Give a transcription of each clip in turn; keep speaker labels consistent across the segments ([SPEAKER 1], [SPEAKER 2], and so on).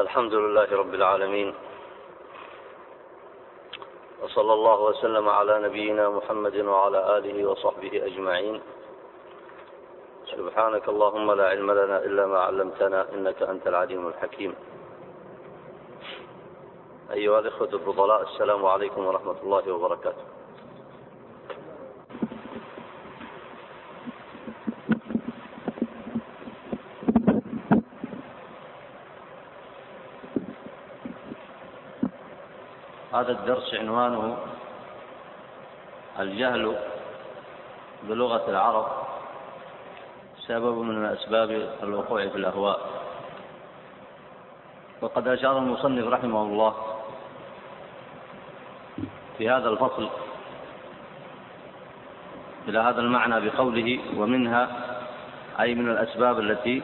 [SPEAKER 1] الحمد لله رب العالمين. وصلى الله وسلم على نبينا محمد وعلى آله وصحبه أجمعين. سبحانك اللهم لا علم لنا إلا ما علمتنا إنك أنت العليم الحكيم. أيها الإخوة الفضلاء السلام عليكم ورحمة الله وبركاته. هذا الدرس عنوانه الجهل بلغة العرب سبب من أسباب الوقوع في الأهواء. وقد أشار المصنف رحمه الله في هذا الفصل إلى هذا المعنى بقوله ومنها أي من الأسباب التي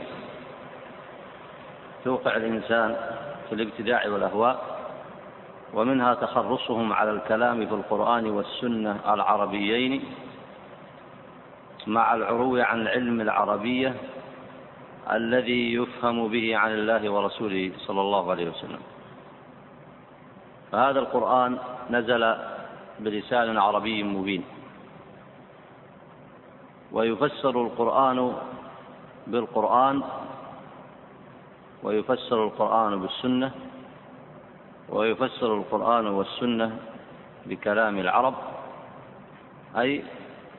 [SPEAKER 1] توقع الإنسان في الابتداع والأهواء. ومنها تخرصهم على الكلام في القرآن والسنة العربيين مع العرو عن علم العربية الذي يفهم به عن الله ورسوله صلى الله عليه وسلم. فهذا القرآن نزل بلسان عربي مبين. ويفسر القرآن بالقرآن ويفسر القرآن بالسنة ويفسر القرآن والسنة بكلام العرب أي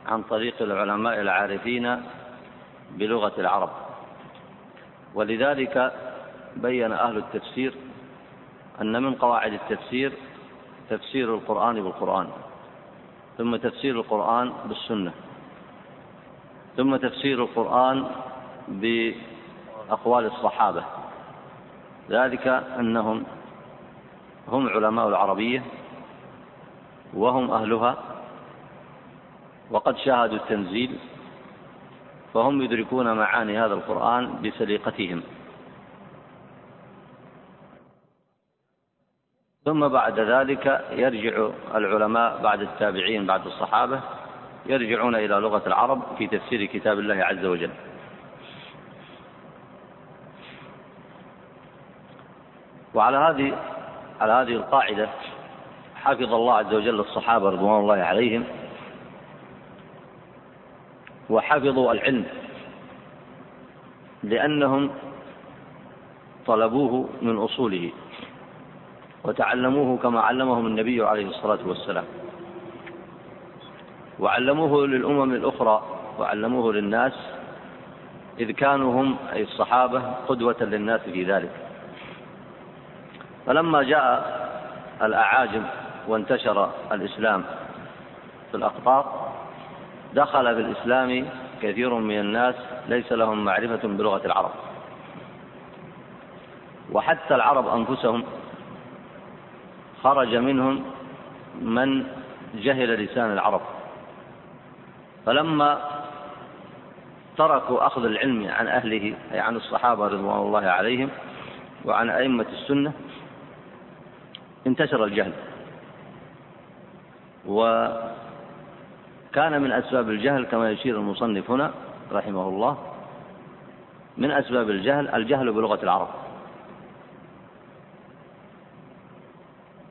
[SPEAKER 1] عن طريق العلماء العارفين بلغة العرب. ولذلك بين أهل التفسير أن من قواعد التفسير تفسير القرآن بالقرآن ثم تفسير القرآن بالسنة ثم تفسير القرآن بأقوال الصحابة. ذلك أنهم هم علماء العربية وهم أهلها وقد شاهدوا التنزيل فهم يدركون معاني هذا القرآن بسليقتهم. ثم بعد ذلك يرجع العلماء بعد التابعين بعد الصحابة يرجعون إلى لغة العرب في تفسير كتاب الله عز وجل. وعلى هذه على هذه القاعدة حفظ الله عز وجل الصحابة رضوان الله عليهم وحفظوا العلم لأنهم طلبوه من أصوله وتعلموه كما علمهم النبي عليه الصلاة والسلام وعلموه للأمم الأخرى وعلموه للناس إذ كانوا هم أي الصحابة قدوة للناس في ذلك. فلما جاء الأعاجم وانتشر الإسلام في الأقطار دخل في الإسلام كثير من الناس ليس لهم معرفة بلغة العرب. وحتى العرب أنفسهم خرج منهم من جهل لسان العرب. فلما تركوا أخذ العلم عن أهله أي عن الصحابة رضوان الله عليهم وعن أئمة السنة انتشر الجهل. وكان من أسباب الجهل كما يشير المصنف هنا رحمه الله من أسباب الجهل الجهل بلغة العرب.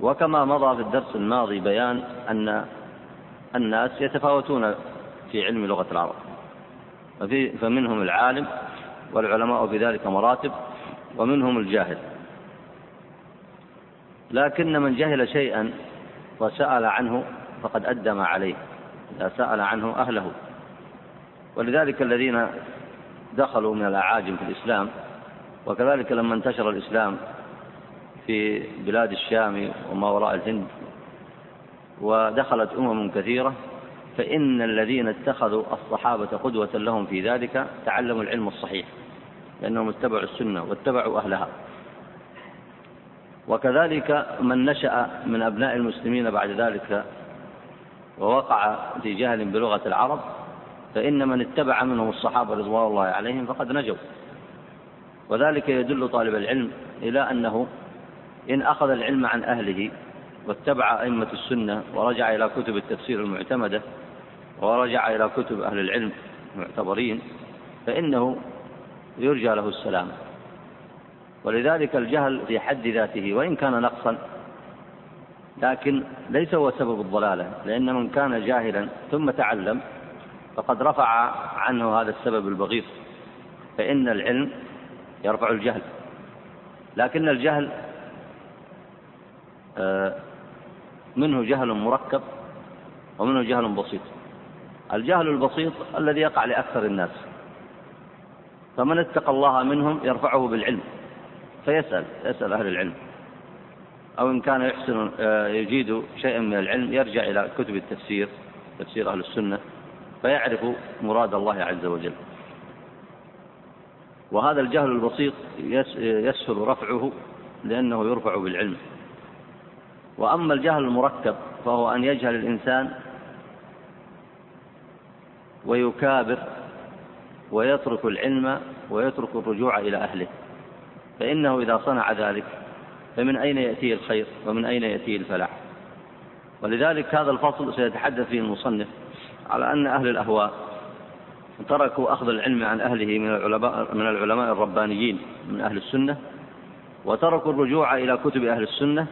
[SPEAKER 1] وكما مضى في الدرس الماضي بيان أن الناس يتفاوتون في علم لغة العرب. فمنهم العالم والعلماء في ذلك مراتب ومنهم الجاهل. لكن من جهل شيئا وسأل عنه فقد أدى ما عليه إذا سأل عنه أهله. ولذلك الذين دخلوا من الأعاجم في الإسلام وكذلك لما انتشر الإسلام في بلاد الشام وما وراء الهند ودخلت أمم كثيرة فإن الذين اتخذوا الصحابة قدوة لهم في ذلك تعلموا العلم الصحيح لأنهم اتبعوا السنة واتبعوا أهلها. وكذلك من نشأ من أبناء المسلمين بعد ذلك ووقع في جهل بلغة العرب فإن من اتبع منهم الصحابة رضوان الله عليهم فقد نجوا. وذلك يدل طالب العلم إلى أنه إن أخذ العلم عن أهله واتبع أئمة السنة ورجع إلى كتب التفسير المعتمدة ورجع إلى كتب أهل العلم المعتبرين فإنه يرجى له السلام ولذلك الجهل في حد ذاته وإن كان نقصا. لكن ليس هو سبب الضلالة لأن من كان جاهلا ثم تعلم فقد رفع عنه هذا السبب البغيض. فإن العلم يرفع الجهل. لكن الجهل آه، منه جهل مركب ومنه جهل بسيط. الجهل البسيط الذي يقع لأكثر الناس. فمن اتقى الله منهم يرفعه بالعلم. فيسأل يسأل أهل العلم. أو إن كان يحسن آه، يجيد شيئا من العلم يرجع إلى كتب التفسير تفسير أهل السنة فيعرف مراد الله عز وجل. وهذا الجهل البسيط يسهل رفعه لأنه يرفع بالعلم. وأما الجهل المركب فهو أن يجهل الإنسان ويكابر ويترك العلم ويترك الرجوع إلى أهله. فإنه إذا صنع ذلك فمن أين يأتيه الخير؟ ومن أين يأتيه الفلاح؟ ولذلك هذا الفصل سيتحدث فيه المصنف على أن أهل الأهواء تركوا أخذ العلم عن أهله من العلماء, من العلماء الربانيين من أهل السنة وتركوا الرجوع إلى كتب أهل السنة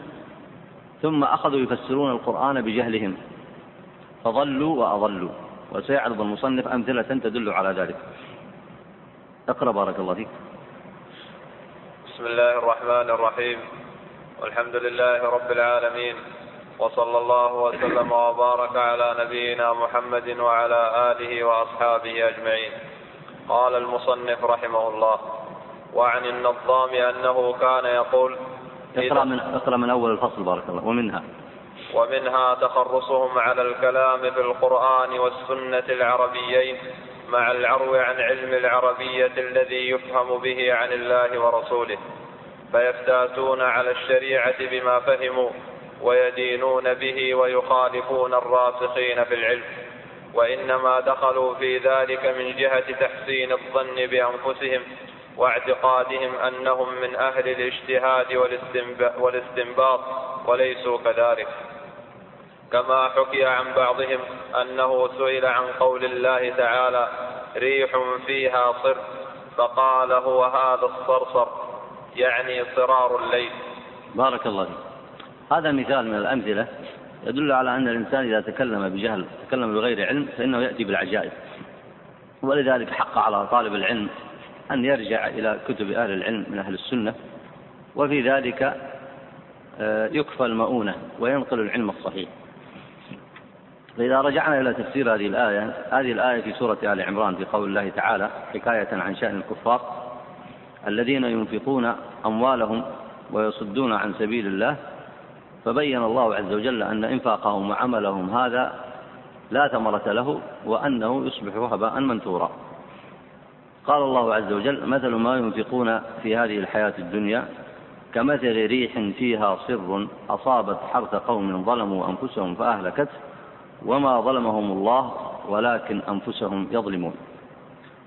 [SPEAKER 1] ثم أخذوا يفسرون القرآن بجهلهم فضلوا وأضلوا. وسيعرض المصنف أمثلة تدل على ذلك. اقرأ بارك الله فيك.
[SPEAKER 2] بسم الله الرحمن الرحيم. والحمد لله رب العالمين. وصلى الله وسلم وبارك على نبينا محمد وعلى آله وأصحابه أجمعين. قال المصنف رحمه الله وعن النظام أنه كان يقول
[SPEAKER 1] اقرأ من, اقرأ من أول الفصل بارك الله ومنها.
[SPEAKER 2] ومنها تخرصهم على الكلام في القرآن والسنة العربيين مع العرو عن علم العربية الذي يفهم به عن الله ورسوله فيفتاتون على الشريعة بما فهموا ويدينون به ويخالفون الراسخين في العلم. وإنما دخلوا في ذلك من جهة تحسين الظن بأنفسهم واعتقادهم أنهم من أهل الاجتهاد والاستنباط وليسوا كذلك. كما حكي عن بعضهم أنه سئل عن قول الله تعالى ريح فيها صر فقال هو هذا الصرصر يعني صرار الليل.
[SPEAKER 1] بارك الله فيك. هذا مثال من الأمثلة يدل على أن الإنسان إذا تكلم بجهل تكلم بغير علم فإنه يأتي بالعجائب. ولذلك حق على طالب العلم أن يرجع إلى كتب أهل العلم من أهل السنة وفي ذلك آه، يكفى المؤونة وينقل العلم الصحيح. فإذا رجعنا إلى تفسير هذه الآية هذه الآية في سورة آل عمران في قول الله تعالى حكاية عن شأن الكفار الذين ينفقون أموالهم ويصدون عن سبيل الله فبين الله عز وجل أن إنفاقهم وعملهم هذا لا ثمرة له وأنه يصبح هباء منثورا. قال الله عز وجل مثل ما ينفقون في هذه الحياة الدنيا كمثل ريح فيها صر أصابت حرث قوم ظلموا أنفسهم فأهلكته وما ظلمهم الله ولكن أنفسهم يظلمون.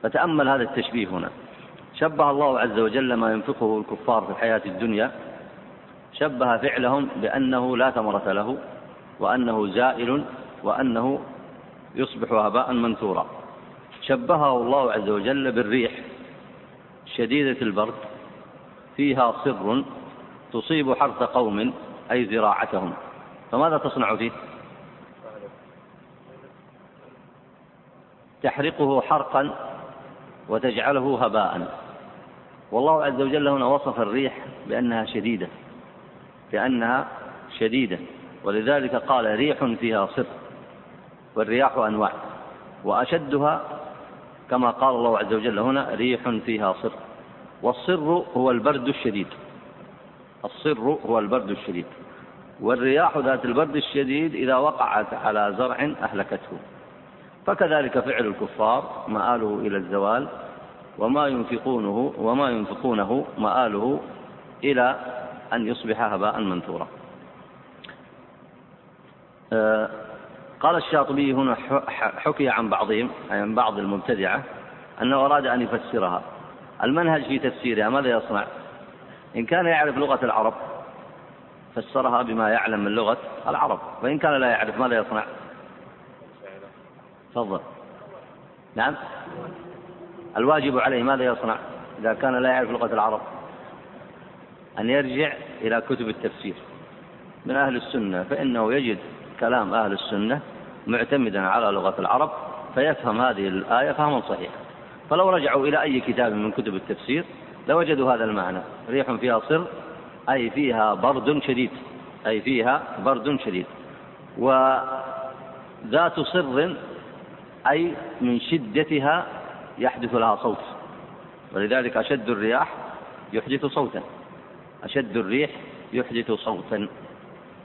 [SPEAKER 1] فتأمل هذا التشبيه هنا. شبه الله عز وجل ما ينفقه الكفار في الحياة الدنيا. شبه فعلهم بأنه لا ثمرة له وأنه زائل وأنه يصبح هباء منثورا. شبهه الله عز وجل بالريح شديدة البرد فيها صر تصيب حرث قوم أي زراعتهم. فماذا تصنع فيه؟ تحرقه حرقا وتجعله هباء. والله عز وجل هنا وصف الريح بأنها شديدة بأنها شديدة. ولذلك قال ريح فيها صر والرياح أنواع وأشدها كما قال الله عز وجل هنا ريح فيها صر والصر هو البرد الشديد الصر هو البرد الشديد. والرياح ذات البرد الشديد إذا وقعت على زرع أهلكته. فكذلك فعل الكفار مآله إلى الزوال وما ينفقونه وما ينفقونه مآله إلى أن يصبح هباء منثورا. آه، قال الشاطبي هنا حكي عن بعضهم أي عن بعض المبتدعة أنه أراد أن يفسرها. المنهج في تفسيرها ماذا يصنع؟ إن كان يعرف لغة العرب فسرها بما يعلم من لغة العرب وإن كان لا يعرف ماذا يصنع؟ تفضل. نعم. الواجب عليه ماذا يصنع إذا كان لا يعرف لغة العرب؟ أن يرجع إلى كتب التفسير. من أهل السنة فإنه يجد كلام أهل السنة معتمدا على لغة العرب فيفهم هذه الآية فهما صحيحا. فلو رجعوا إلى أي كتاب من كتب التفسير لوجدوا هذا المعنى. ريح فيها صر أي فيها برد شديد. أي فيها برد شديد. وذات صر أي من شدتها يحدث لها صوت. ولذلك أشد الرياح يحدث صوتا. أشد الريح يحدث صوتا.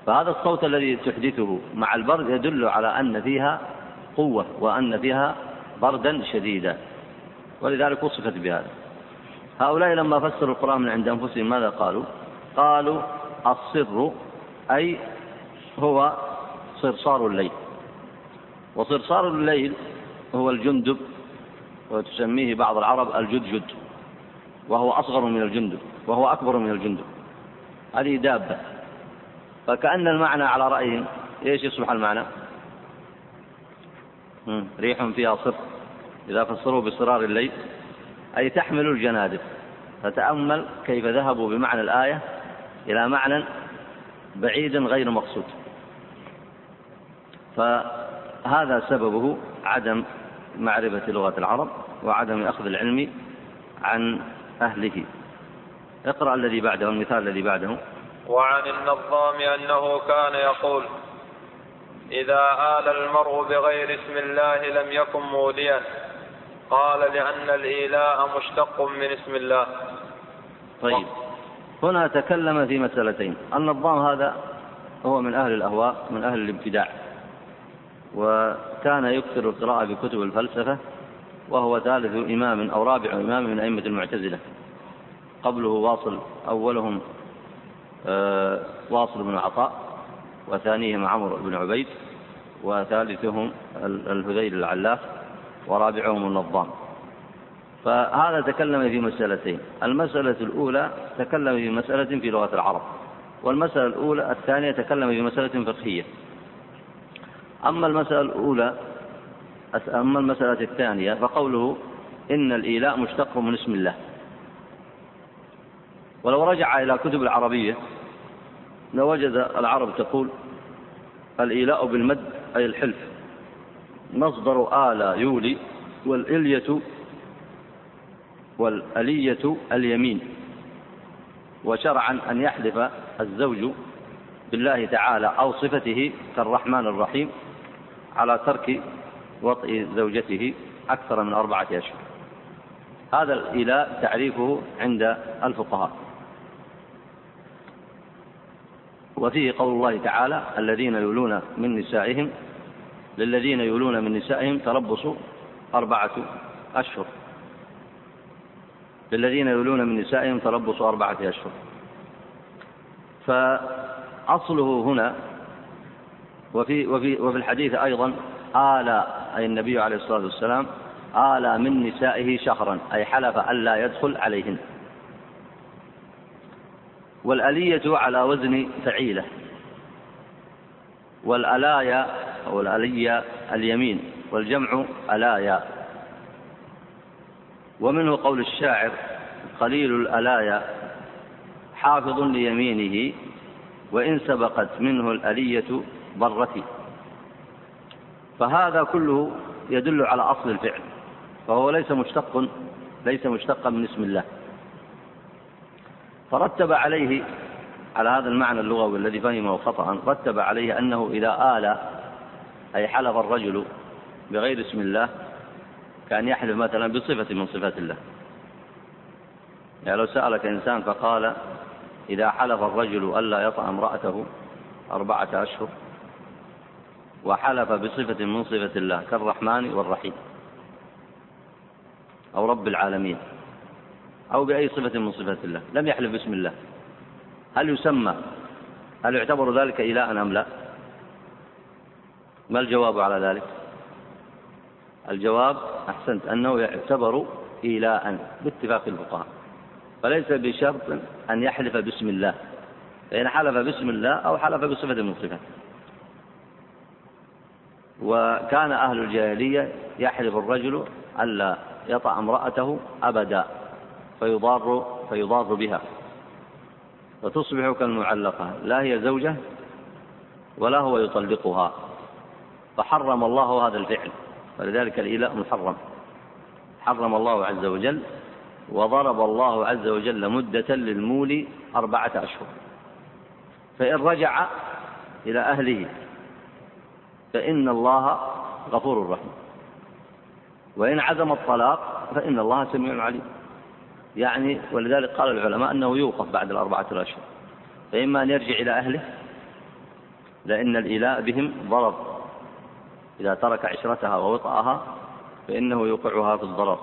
[SPEAKER 1] فهذا الصوت الذي تحدثه مع البرد يدل على أن فيها قوة وأن فيها بردا شديدا. ولذلك وصفت بهذا. هؤلاء لما فسروا القرآن من عند أنفسهم ماذا قالوا؟ قالوا الصر أي هو صرصار الليل. وصرصار الليل هو الجندب وتسميه بعض العرب الجدجد وهو أصغر من الجندب وهو أكبر من الجندب. هذه دابة. فكأن المعنى على رأيهم إيش يصبح المعنى؟ ريح فيها صر. إذا فسروا بصرار الليل أي تحمل الجنادب فتأمل كيف ذهبوا بمعنى الآية إلى معنى بعيد غير مقصود. فهذا سببه عدم معرفة لغة العرب وعدم أخذ العلم عن أهله. اقرأ الذي بعده المثال الذي بعده.
[SPEAKER 2] وعن النظام أنه كان يقول إذا آل المرء بغير اسم الله لم يكن موليا قال لأن الإيلاء مشتق من اسم الله.
[SPEAKER 1] طيب. هنا تكلم في مسألتين. النظام هذا هو من أهل الأهواء من أهل الابتداع. وكان يكثر القراءة بكتب الفلسفة وهو ثالث إمام أو رابع إمام من أئمة المعتزلة. قبله واصل أولهم آه، واصل بن عطاء وثانيهم عمرو بن عبيد وثالثهم الهذيل العلاف ورابعهم النظام. فهذا تكلم في مسألتين. المسألة الأولى تكلم في مسألة في لغة العرب والمسألة الأولى الثانية تكلم في مسألة فقهية. أما المسألة الأولى أما المسألة الثانية فقوله إن الإيلاء مشتق من اسم الله. ولو رجع إلى كتب العربية لوجد العرب تقول الإيلاء بالمد أي الحلف. مصدر آلى يولي والإلية والألية اليمين. وشرعا أن يحلف الزوج بالله تعالى أو صفته كالرحمن الرحيم. على ترك وطئ زوجته أكثر من أربعة أشهر. هذا الإيلاء تعريفه عند الفقهاء. وفيه قول الله تعالى الذين يولون من نسائهم للذين يولون من نسائهم تربص أربعة أشهر. للذين يولون من نسائهم تربص أربعة أشهر. فأصله هنا وفي, وفي, وفي الحديث أيضا آلى أي النبي عليه الصلاة والسلام آلى من نسائه شهرا أي حلف ألا يدخل عليهن. والألية على وزن فعيلة. والألايا أو الألية اليمين والجمع ألايا. ومنه قول الشاعر قليل الألايا حافظ ليمينه وإن سبقت منه الألية برتي فهذا كله يدل على أصل الفعل. فهو ليس مشتق ليس مشتقا من اسم الله. فرتب عليه على هذا المعنى اللغوي الذي فهمه خطأ رتب عليه أنه إذا آل أي حلف الرجل بغير اسم الله كان يحلف مثلا بصفة من صفات الله. يعني لو سألك إنسان فقال إذا حلف الرجل ألا يطأ امرأته أربعة أشهر وحلف بصفة من صفة الله كالرحمن والرحيم. أو رب العالمين. أو بأي صفة من صفات الله. لم يحلف باسم الله. هل يسمى هل يعتبر ذلك إله أم لا؟ ما الجواب على ذلك؟ الجواب أحسنت أنه يعتبر إيلاء باتفاق الفقهاء. فليس بشرط أن يحلف باسم الله. فإن حلف باسم الله أو حلف بصفة من صفاته. وكان أهل الجاهلية يحلف الرجل ألا يطع امرأته أبدا فيضار فيضار بها. وتصبح كالمعلقة لا هي زوجة ولا هو يطلقها. فحرم الله هذا الفعل ولذلك الإيلاء محرم. حرم الله عز وجل وضرب الله عز وجل مدة للمولي أربعة أشهر. فإن رجع إلى أهله فإن الله غفور رحيم. وإن عزم الطلاق فإن الله سميع عليم. يعني ولذلك قال العلماء أنه يوقف بعد الأربعة الأشهر فإما أن يرجع إلى أهله لأن الإيلاء بهم ضرر. إذا ترك عشرتها ووطأها فإنه يوقعها في الضرر.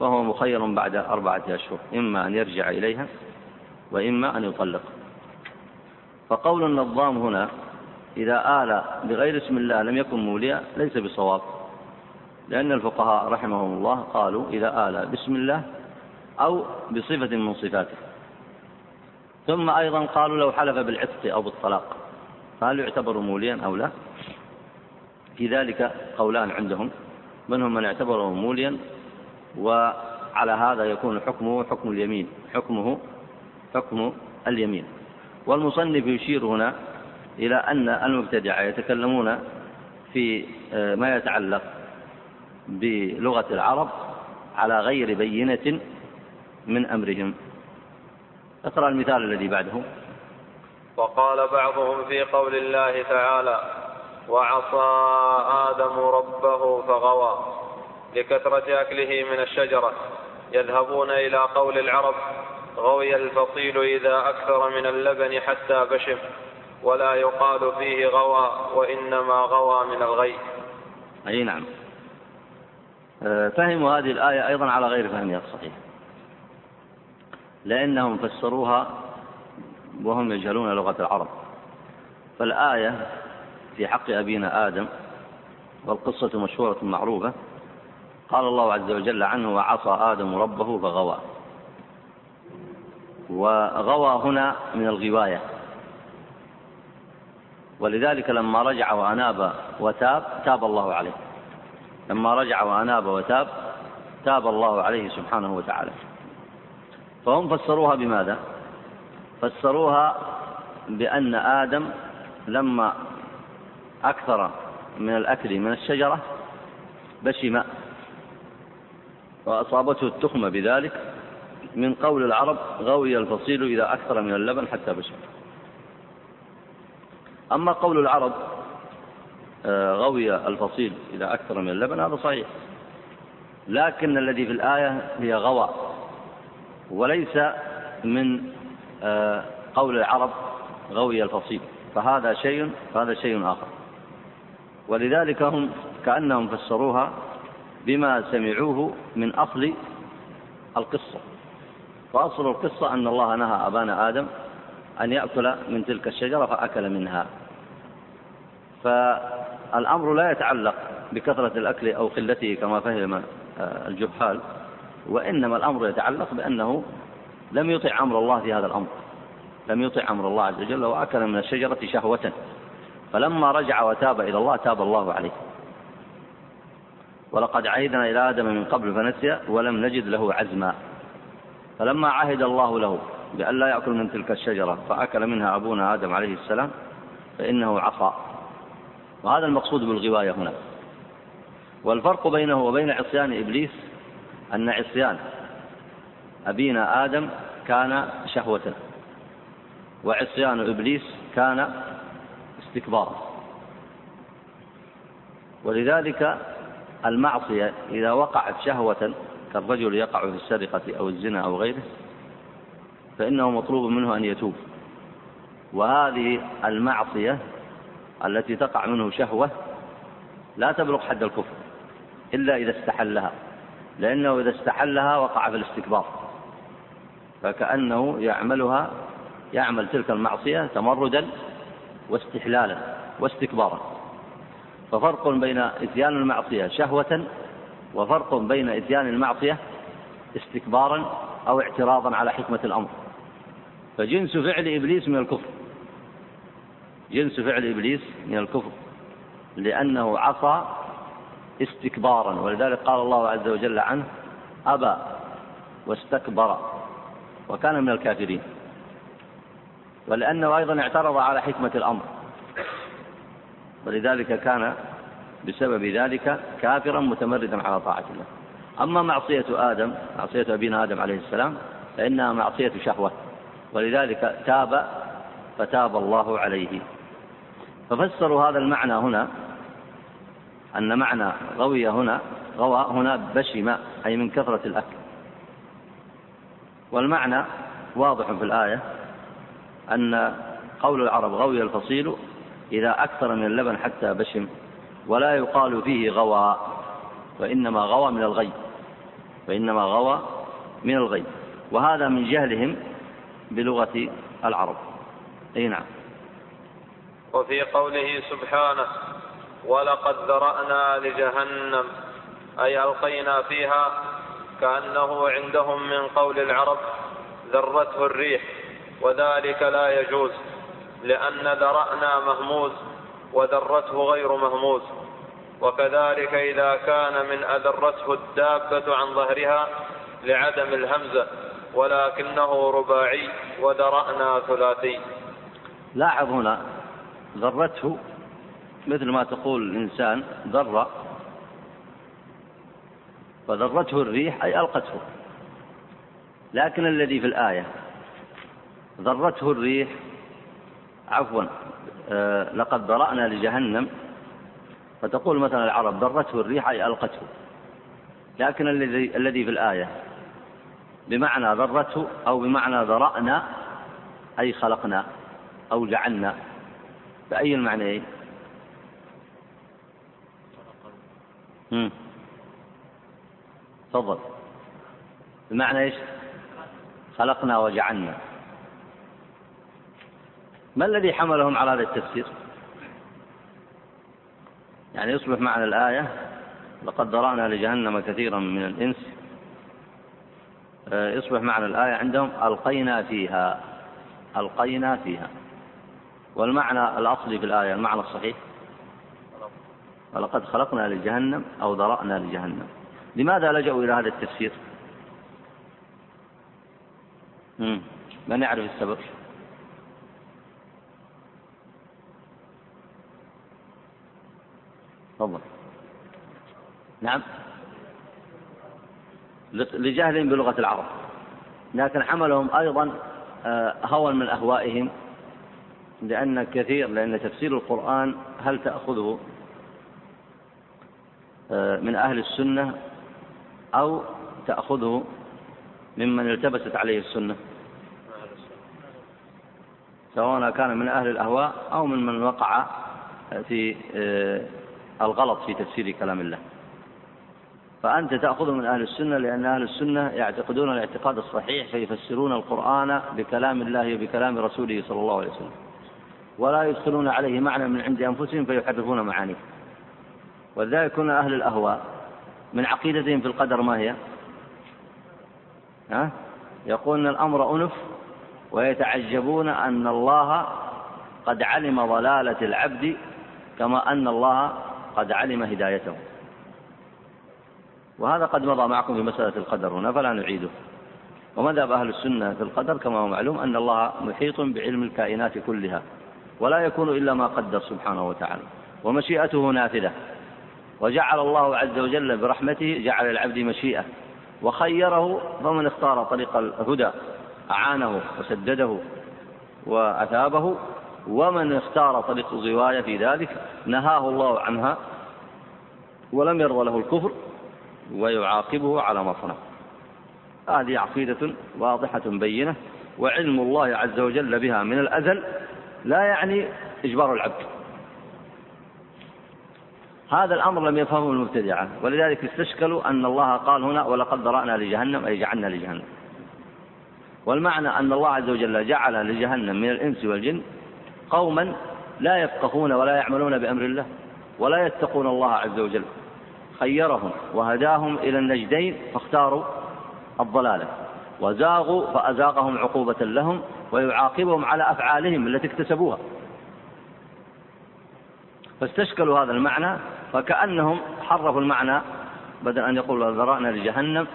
[SPEAKER 1] فهو مخير بعد أربعة أشهر. إما أن يرجع إليها وإما أن يطلق. فقول النظام هنا إذا آل بغير اسم الله لم يكن موليا ليس بصواب. لأن الفقهاء رحمهم الله قالوا إذا آل باسم الله أو بصفة من صفاته. ثم أيضا قالوا لو حلف بالعتق أو بالطلاق فهل يعتبر موليا أو لا؟ في ذلك قولان عندهم منهم من اعتبره موليا وعلى هذا يكون حكمه حكم اليمين حكمه حكم اليمين. والمصنف يشير هنا إلى أن المبتدعة يتكلمون في آه، ما يتعلق بلغة العرب على غير بينة من أمرهم. اقرأ المثال الذي بعده.
[SPEAKER 2] وقال بعضهم في قول الله تعالى وعصى آدم ربه فغوى لكثرة أكله من الشجرة. يذهبون إلى قول العرب غوي الفصيل إذا أكثر من اللبن حتى بشم. ولا يقال فيه غوى وإنما غوى من الغي.
[SPEAKER 1] أي نعم. آه، فهموا هذه الآية أيضا على غير فهمها الصحيح لأنهم فسروها وهم يجهلون لغة العرب. فالآية في حق أبينا آدم والقصة مشهورة معروفة قال الله عز وجل عنه وعصى آدم ربه فغوى. وغوى هنا من الغواية. ولذلك لما رجع وأناب وتاب تاب الله عليه. لما رجع وأناب وتاب تاب الله عليه سبحانه وتعالى. فهم فسروها بماذا؟ فسروها بأن آدم لما أكثر من الأكل من الشجرة بشم وأصابته التخمة بذلك. من قول العرب غوي الفصيل إذا أكثر من اللبن حتى بشم. أما قول العرب آه، غوي الفصيل إذا أكثر من اللبن هذا صحيح. لكن الذي في الآية هي غوى. وليس من آه، قول العرب غوي الفصيل. فهذا شيء فهذا شيء آخر. ولذلك هم كأنهم فسروها بما سمعوه من أصل القصة. وأصل القصة أن الله نهى أبانا آدم أن يأكل من تلك الشجرة فأكل منها. فالأمر لا يتعلق بكثرة الأكل أو قلته كما فهم آه، الجهال وإنما الأمر يتعلق بأنه لم يطع أمر الله في هذا الأمر. لم يطع أمر الله عز وجل وأكل من الشجرة شهوة. فلما رجع وتاب إلى الله تاب الله عليه. ولقد عهدنا إلى آدم من قبل فنسي ولم نجد له عزما. فلما عهد الله له بأن لا يأكل من تلك الشجرة فأكل منها أبونا آدم عليه السلام فإنه عصى. وهذا المقصود بالغواية هنا. والفرق بينه وبين عصيان إبليس أن عصيان أبينا آدم كان شهوة وعصيان إبليس كان استكبارا ولذلك المعصية إذا وقعت شهوة كالرجل يقع في السرقة أو الزنا أو غيره فإنه مطلوب منه أن يتوب. وهذه المعصية التي تقع منه شهوة لا تبلغ حد الكفر إلا إذا استحلها لأنه إذا استحلها وقع في الاستكبار فكأنه يعملها يعمل تلك المعصية تمردا واستحلالا واستكبارا. ففرق بين إتيان المعصية شهوة وفرق بين إتيان المعصية استكبارا أو اعتراضا على حكمة الأمر. فجنس فعل إبليس من الكفر جنس فعل إبليس من الكفر لأنه عصى استكبارا ولذلك قال الله عز وجل عنه أبى واستكبر وكان من الكافرين. ولأنه أيضا اعترض على حكمة الأمر ولذلك كان بسبب ذلك كافرا متمردا على طاعة الله. أما معصية آدم معصية أبينا آدم عليه السلام فإنها معصية شهوة ولذلك تاب فتاب الله عليه. ففسروا هذا المعنى هنا أن معنى غوي هنا غوى هنا بشم أي من كثرة الأكل. والمعنى واضح في الآية أن قول العرب غوي الفصيل إذا أكثر من اللبن حتى بشم ولا يقال فيه غوى وإنما غوى من الغي وإنما غوى من الغي. وهذا من جهلهم بلغة العرب. أي نعم.
[SPEAKER 2] وفي قوله سبحانه ولقد ذرأنا لجهنم. أي ألقينا فيها كأنه عندهم من قول العرب ذرته الريح وذلك لا يجوز لأن ذرأنا مهموز وذرته غير مهموز. وكذلك إذا كان من أذرته الدابة عن ظهرها لعدم الهمزة ولكنه رباعي وذرأنا ثلاثي.
[SPEAKER 1] لاحظ هنا ذرته مثل ما تقول الإنسان ذر فذرته الريح أي ألقته. لكن الذي في الآية ذرته الريح عفوا آه لقد ذرأنا لجهنم. فتقول مثلا العرب ذرته الريح أي ألقته. لكن الذي الذي في الآية بمعنى ذرته أو بمعنى ذرأنا أي خلقنا أو جعلنا. بأي المعنيين تفضل. بمعنى إيش؟ خلقنا وجعلنا. ما الذي حملهم على هذا التفسير؟ يعني يصبح معنى الآية لقد ذرأنا لجهنم كثيرا من الإنس. آه، يصبح معنى الآية عندهم ألقينا فيها. ألقينا فيها. والمعنى الأصلي في الآية المعنى الصحيح؟ ولقد خلقنا لجهنم أو ذرأنا لجهنم. لماذا لجأوا إلى هذا التفسير؟ من يعرف السبب؟ تفضل. نعم. لجهلهم بلغة العرب. لكن حملهم أيضا آه، هوى من أهوائهم لأن كثير لأن تفسير القرآن هل تأخذه آه، من أهل السنة أو تأخذه ممن التبست عليه السنة؟ سواء كان من أهل الأهواء أو ممن وقع في آه، الغلط في تفسير كلام الله. فأنت تأخذه من أهل السنة لأن أهل السنة يعتقدون الاعتقاد الصحيح فيفسرون القرآن بكلام الله وبكلام رسوله صلى الله عليه وسلم. ولا يدخلون عليه معنى من عند أنفسهم فيحرفون معانيه. ولذلك كنا أهل الأهواء من عقيدتهم في القدر ما هي؟ ها؟ يقولون الأمر أنف ويتعجبون أن الله قد علم ضلالة العبد كما أن الله قد علم هدايته. وهذا قد مضى معكم في مسألة القدر هنا فلا نعيده. ومذهب أهل السنة في القدر كما هو معلوم أن الله محيط بعلم الكائنات كلها. ولا يكون إلا ما قدر سبحانه وتعالى. ومشيئته نافذة. وجعل الله عز وجل برحمته جعل العبد مشيئة. وخيره فمن اختار طريق الهدى أعانه وسدده وأثابه. ومن اختار طريق الغواية في ذلك نهاه الله عنها ولم يرضى له الكفر ويعاقبه على ما صنع. هذه عقيدة واضحة بينة وعلم الله عز وجل بها من الأزل. لا يعني إجبار العبد. هذا الأمر لم يفهمه المبتدعة. ولذلك استشكلوا أن الله قال هنا ولقد ذرأنا لجهنم أي جعلنا لجهنم. والمعنى أن الله عز وجل جعل لجهنم من الإنس والجن قوما لا يفقهون ولا يعملون بأمر الله ولا يتقون الله عز وجل. خيرهم وهداهم إلى النجدين فاختاروا الضلالة. وزاغوا فأزاغهم عقوبة لهم ويعاقبهم على أفعالهم التي اكتسبوها. فاستشكلوا هذا المعنى فكأنهم حرفوا المعنى بدل أن يقولوا ذرأنا لجهنم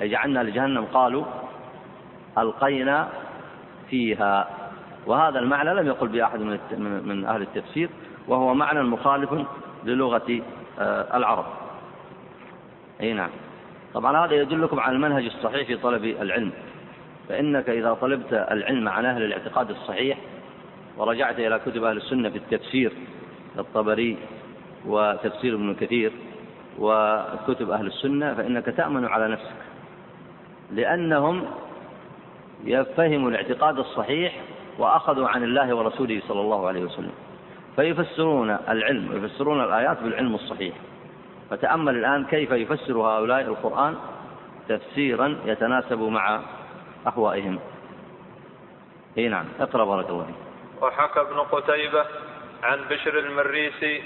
[SPEAKER 1] أي جعلنا لجهنم قالوا ألقينا فيها. وهذا المعنى لم يقل بأحد من أهل التفسير وهو معنى مخالف للغة آه، العرب. أي نعم. طبعا هذا يدلكم على المنهج الصحيح في طلب العلم. فإنك إذا طلبت العلم عن أهل الاعتقاد الصحيح ورجعت إلى كتب أهل السنة في التفسير الطبري وتفسير ابن كثير وكتب أهل السنة فإنك تأمن على نفسك. لأنهم يفهموا الاعتقاد الصحيح وأخذوا عن الله ورسوله صلى الله عليه وسلم. فيفسرون العلم ويفسرون الآيات بالعلم الصحيح. فتأمل الآن كيف يفسر هؤلاء القرآن تفسيرا يتناسب مع أهوائهم. إي نعم اقرأ بارك الله فيك.
[SPEAKER 2] وحكى ابن قتيبة عن بشر المريسي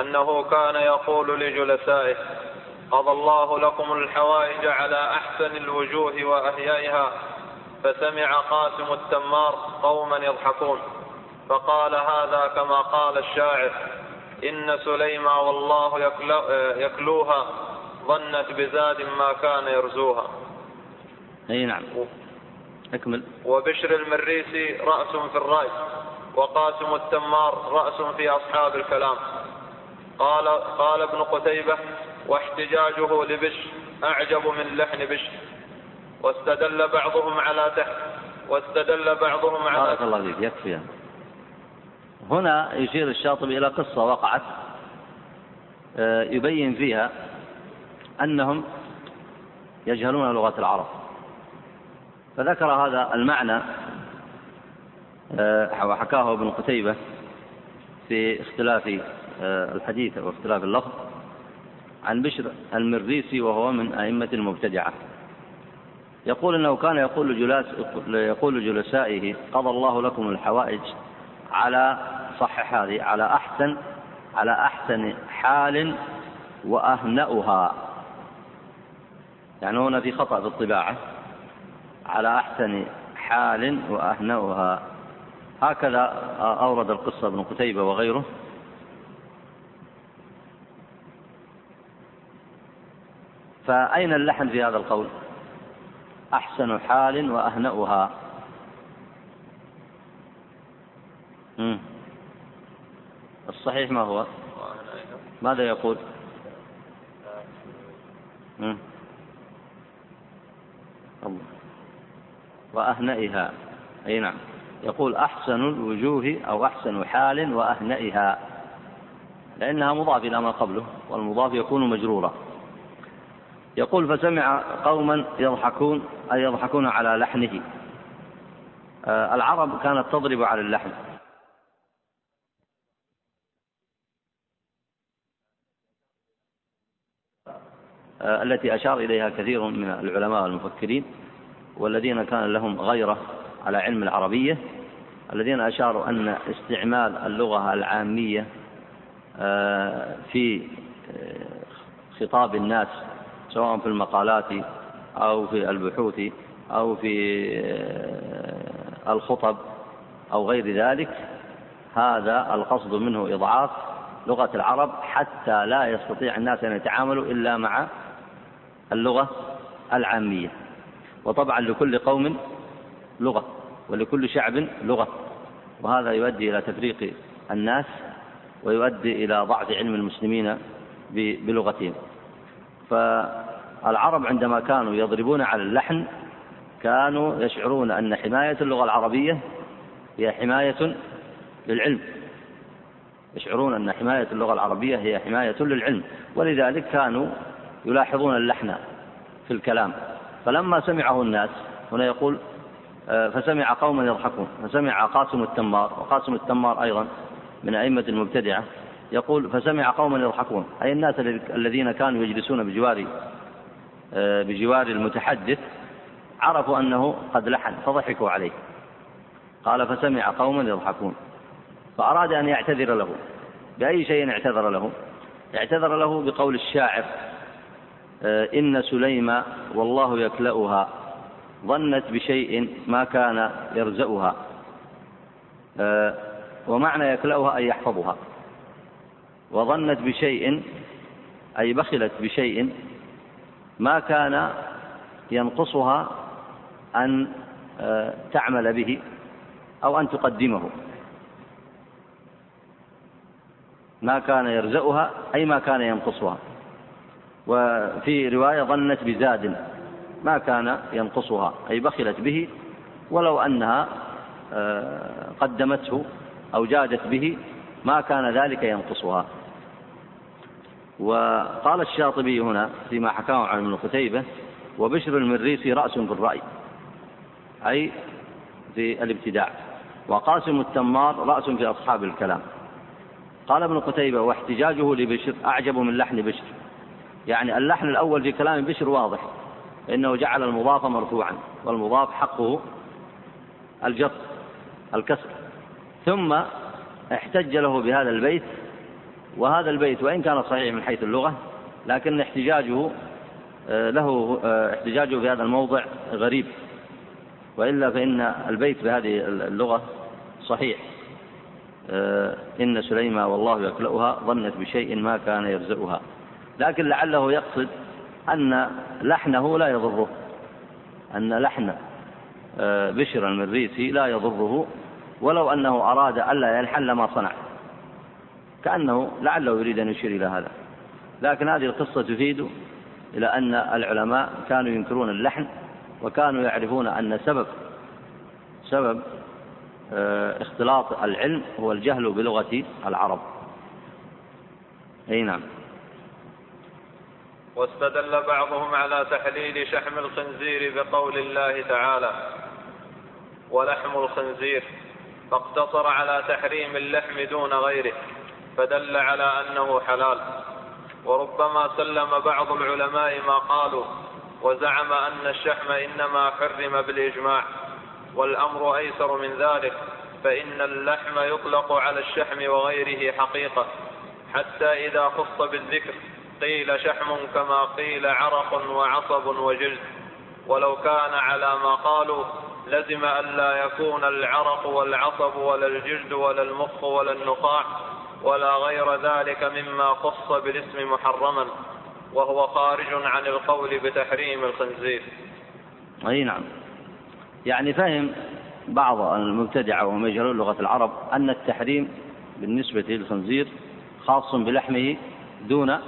[SPEAKER 2] أنه كان يقول لجلسائه قضى الله لكم الحوائج على أحسن الوجوه وأهيائها فسمع قاسم التمار قوما يضحكون فقال هذا كما قال الشاعر إن سليما والله يكلوها ظنت بزاد ما كان يرزوها.
[SPEAKER 1] أي نعم. أكمل.
[SPEAKER 2] وبشر المريسي رأس في الرأي وقاسم التمار رأس في أصحاب الكلام. قال قال ابن قتيبة واحتجاجه لبشر أعجب من لحن بشر واستدل بعضهم على تحت واستدل بعضهم على
[SPEAKER 1] بارك الله فيك. يكفي. هنا يشير الشاطبي إلى قصة وقعت آه، يبين فيها أنهم يجهلون لغة العرب. فذكر هذا المعنى آه، وحكاه ابن قتيبة في اختلاف آه، الحديث واختلاف اللفظ عن بشر المريسي وهو من أئمة المبتدعة. يقول إنه كان يقول يقول لجلسائه قضى الله لكم الحوائج على صحح هذه على أحسن على أحسن حال وأهنأها. يعني هنا في خطأ في الطباعة. على أحسن حال وأهنأها. هكذا أورد القصة ابن قتيبة وغيره. فأين اللحن في هذا القول؟ أحسن حال وأهنأها. الصحيح ما هو؟ ماذا يقول. الله. وأهنئها. أي نعم. يقول أحسن الوجوه أو أحسن حال وأهنئها. لأنها مضاف إلى ما قبله والمضاف يكون مجرورا. يقول فسمع قوما يضحكون أي يضحكون على لحنه. آه، العرب كانت تضرب على اللحن آه، التي أشار إليها كثير من العلماء والمفكرين والذين كان لهم غيرة على علم العربية الذين أشاروا أن استعمال اللغة العامية آه، في خطاب الناس سواء في المقالات أو في البحوث أو في آه، الخطب أو غير ذلك هذا القصد منه إضعاف لغة العرب حتى لا يستطيع الناس أن يتعاملوا إلا مع اللغة العامية. وطبعا لكل قوم لغة ولكل شعب لغة. وهذا يؤدي إلى تفريق الناس ويؤدي إلى ضعف علم المسلمين بلغتهم. فالعرب عندما كانوا يضربون على اللحن كانوا يشعرون أن حماية اللغة العربية هي حماية للعلم. يشعرون أن حماية اللغة العربية هي حماية للعلم. ولذلك كانوا يلاحظون اللحن في الكلام. فلما سمعه الناس هنا يقول آه، فسمع قوما يضحكون. فسمع قاسم التمار وقاسم التمار أيضا من أئمة المبتدعة يقول فسمع قوما يضحكون. أي الناس الذين كانوا يجلسون بجوار آه، بجوار المتحدث عرفوا أنه قد لحن فضحكوا عليه. قال فسمع قوما يضحكون. فأراد أن يعتذر له. بأي شيء اعتذر له؟ اعتذر له بقول الشاعر إن سليم والله يكلأها. ظنت بشيء ما كان يرزأها. آه، ومعنى يكلأها أي يحفظها. وظنت بشيء أي بخلت بشيء ما كان ينقصها أن آه، تعمل به أو أن تقدمه. ما كان يرزقها أي ما كان ينقصها. وفي رواية ظنت بزاد ما كان ينقصها أي بخلت به ولو أنها آه، قدمته أو جادت به ما كان ذلك ينقصها. وقال الشاطبي هنا فيما حكاه عن ابن قتيبة وبشر المريسي رأس بالرأي أي في الابتداع. وقاسم التمار رأس في أصحاب الكلام. قال ابن قتيبة واحتجاجه لبشر أعجب من لحن بشر. يعني اللحن الأول في كلام بشر واضح إنه جعل المضاف مرفوعا والمضاف حقه الجر الكسر. ثم احتج له بهذا البيت وهذا البيت وإن كان صحيح من حيث اللغة لكن احتجاجه آه، له آه، احتجاجه في هذا الموضع غريب. وإلا فإن البيت بهذه اللغة صحيح. آه، إن سليمة والله يكلؤها ظنت بشيء ما كان يرزقها لكن لعله يقصد أن لحنه لا يضره أن لحن بشر المريسي لا يضره ولو أنه أراد ألا يلحن لما صنع. كأنه لعله يريد أن يشير إلى هذا. لكن هذه القصة تفيد إلى أن العلماء كانوا ينكرون اللحن وكانوا يعرفون أن سبب سبب آه، اختلاط العلم هو الجهل بلغة العرب. أي نعم.
[SPEAKER 2] واستدل بعضهم على تحليل شحم الخنزير بقول الله تعالى ولحم الخنزير فاقتصر على تحريم اللحم دون غيره فدل على أنه حلال. وربما سلم بعض العلماء ما قالوا وزعم أن الشحم إنما حرم بالإجماع والأمر أيسر من ذلك فإن اللحم يطلق على الشحم وغيره حقيقة حتى إذا خص بالذكر. قيل شحم كما قيل عرق وعصب وجلد. ولو كان على ما قالوا لزم ألا يكون العرق والعصب ولا الجلد ولا المخ ولا النخاع ولا غير ذلك مما خص بالاسم محرما وهو خارج عن القول بتحريم الخنزير.
[SPEAKER 1] أي نعم. يعني فهم بعض المبتدعة وهم يجهلون لغة العرب أن التحريم بالنسبة للخنزير خاص بلحمه دون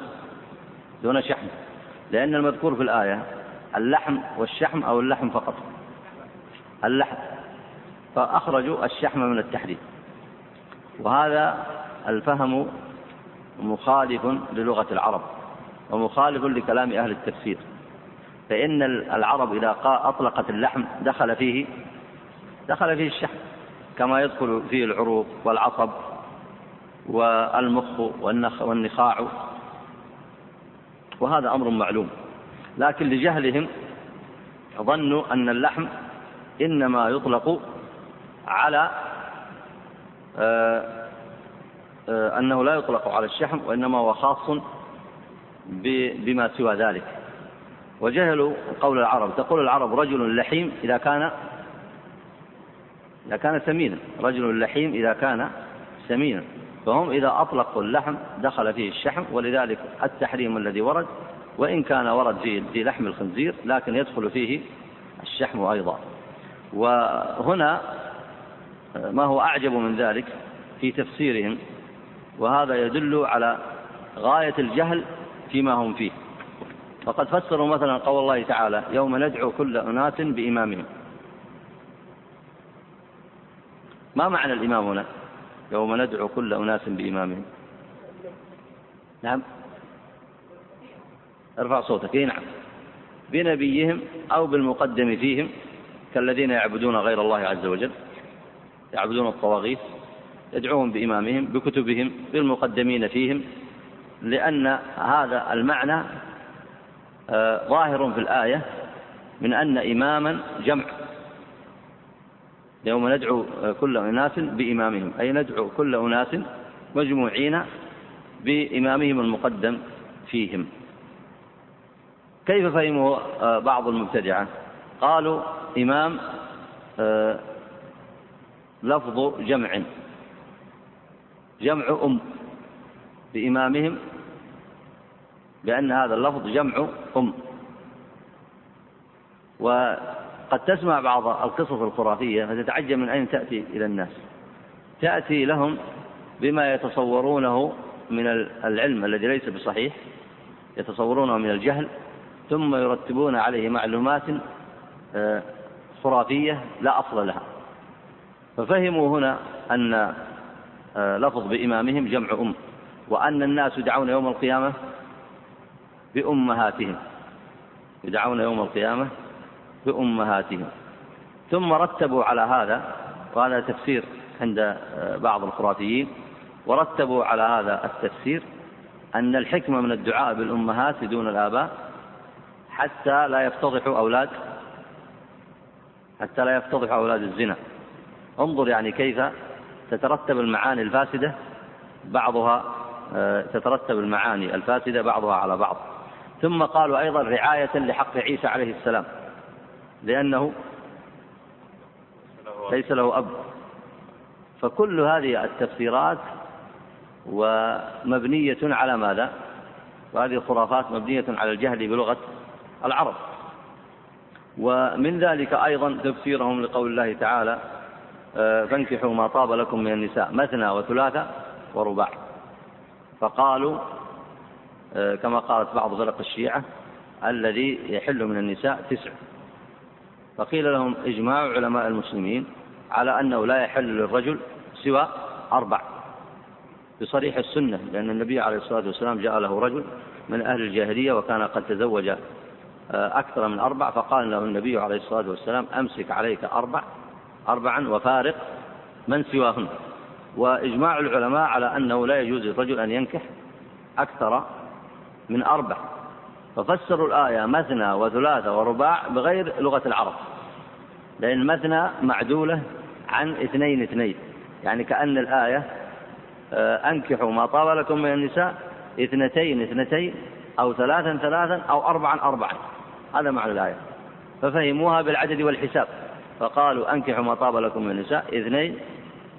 [SPEAKER 1] دون شحم. لأن المذكور في الآية اللحم والشحم أو اللحم فقط. اللحم. فأخرجوا الشحم من التحريم. وهذا الفهم مخالف للغة العرب ومخالف لكلام أهل التفسير. فإن العرب إذا أطلقت اللحم دخل فيه دخل فيه الشحم. كما يدخل فيه العروق والعصب والمخ والنخاع وهذا أمر معلوم. لكن لجهلهم ظنوا أن اللحم إنما يطلق على آه، آه، أنه لا يطلق على الشحم وإنما هو خاص بما سوى ذلك. وجهلوا قول العرب. تقول العرب رجل لحيم إذا كان إذا كان سمينا. رجل لحيم إذا كان سمينا. فهم إذا أطلقوا اللحم دخل فيه الشحم ولذلك التحريم الذي ورد وإن كان ورد في في لحم الخنزير لكن يدخل فيه الشحم أيضا. وهنا ما هو أعجب من ذلك في تفسيرهم وهذا يدل على غاية الجهل فيما هم فيه. فقد فسروا مثلا قول الله تعالى يوم ندعو كل أناس بإمامهم. ما معنى الإمام هنا؟ يوم ندعو كل أناس بإمامهم نعم. ارفع صوتك. اي نعم. بنبيهم أو بالمقدم فيهم كالذين يعبدون غير الله عز وجل يعبدون الطواغيت يدعوهم بإمامهم بكتبهم بالمقدمين فيهم لأن هذا المعنى آه، ظاهر في الآية من أن إماما جمع. يوم ندعو كل أناس بإمامهم. أي ندعو كل أناس مجموعين بإمامهم المقدم فيهم. كيف فهموا آه، بعض المبتدعة؟ قالوا إمام آه، لفظ جمع. جمع أم بإمامهم بأن هذا اللفظ جمع أم. قد تسمع بعض القصص الخرافية فتتعجب من أين تأتي إلى الناس. تأتي لهم بما يتصورونه من العلم الذي ليس بصحيح يتصورونه من الجهل ثم يرتبون عليه معلومات آه، خرافية لا أصل لها. ففهموا هنا أن آه، لفظ بإمامهم جمع أم وأن الناس يدعون يوم القيامة بأمهاتهم. يدعون يوم القيامة بأمهاتهم. ثم رتبوا على هذا وهذا تفسير عند بعض الخرافيين ورتبوا على هذا التفسير أن الحكمة من الدعاء بالأمهات دون الآباء حتى لا يفتضحوا أولاد حتى لا يفتضحوا أولاد الزنا. انظر يعني كيف تترتب المعاني الفاسدة بعضها آه، تترتب المعاني الفاسدة بعضها على بعض. ثم قالوا أيضا رعاية لحق عيسى عليه السلام. لأنه ليس له أب. فكل هذه التفسيرات ومبنية على ماذا؟ وهذه الخرافات مبنية على الجهل بلغة العرب. ومن ذلك أيضا تفسيرهم لقول الله تعالى آه، فانكحوا ما طاب لكم من النساء مثنى وثلاثة ورباع. فقالوا آه، كما قالت بعض فرق الشيعة الذي يحل من النساء تسع. فقيل لهم إجماع علماء المسلمين على أنه لا يحل للرجل سوى أربع بصريح السنة لأن النبي عليه الصلاة والسلام جاء له رجل من أهل الجاهلية وكان قد تزوج آه، أكثر من أربع فقال له النبي عليه الصلاة والسلام أمسك عليك أربع أربعا وفارق من سواهن. وإجماع العلماء على أنه لا يجوز للرجل أن ينكح أكثر من أربع. ففسروا الآية مثنى وثلاثة ورباع بغير لغة العرب. لأن مثنى معدولة عن اثنين اثنين. يعني كأن الآية آه، أنكحوا ما طاب لكم من النساء اثنتين اثنتين أو ثلاثا ثلاثا أو أربعا أربعا. هذا معنى الآية. ففهموها بالعدد والحساب. فقالوا أنكحوا ما طاب لكم من النساء اثنين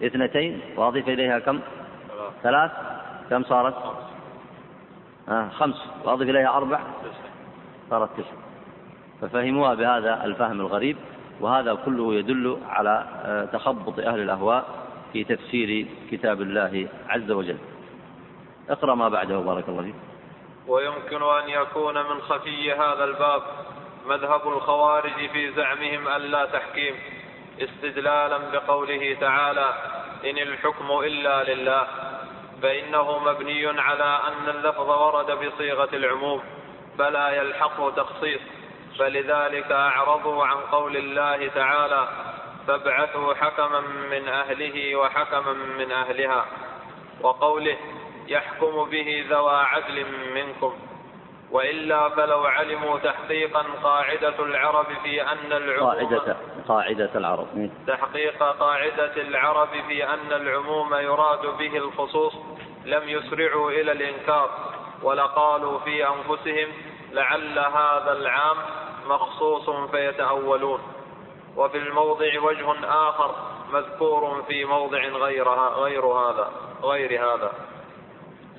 [SPEAKER 1] اثنتين. وأضيف إليها كم؟ ثلاث. كم صارت؟ آه خمس وأضيف إليها أربع صارت تسع. ففهموها بهذا الفهم الغريب وهذا كله يدل على آه، تخبط أهل الأهواء في تفسير كتاب الله عز وجل. اقرأ ما بعده بارك الله فيك.
[SPEAKER 2] ويمكن أن يكون من خفي هذا الباب مذهب الخوارج في زعمهم ألا تحكيم استدلالا بقوله تعالى إن الحكم إلا لله. فإنه مبني على أن اللفظ ورد بصيغة العموم فلا يلحقه تخصيص. فلذلك أعرضوا عن قول الله تعالى فابعثوا حكما من أهله وحكما من أهلها وقوله يحكم به ذوى عدل منكم. وإلا فلو علموا تحقيقا قاعدة العرب في أن العموم
[SPEAKER 1] قاعدة قاعدة العرب إيه.
[SPEAKER 2] تحقيق قاعدة العرب في أن العموم يراد به الخصوص لم يسرعوا إلى الإنكار ولقالوا في أنفسهم لعل هذا العام مخصوص فيتأولون وفي الموضع وجه آخر مذكور في موضع غيرها غير هذا غير هذا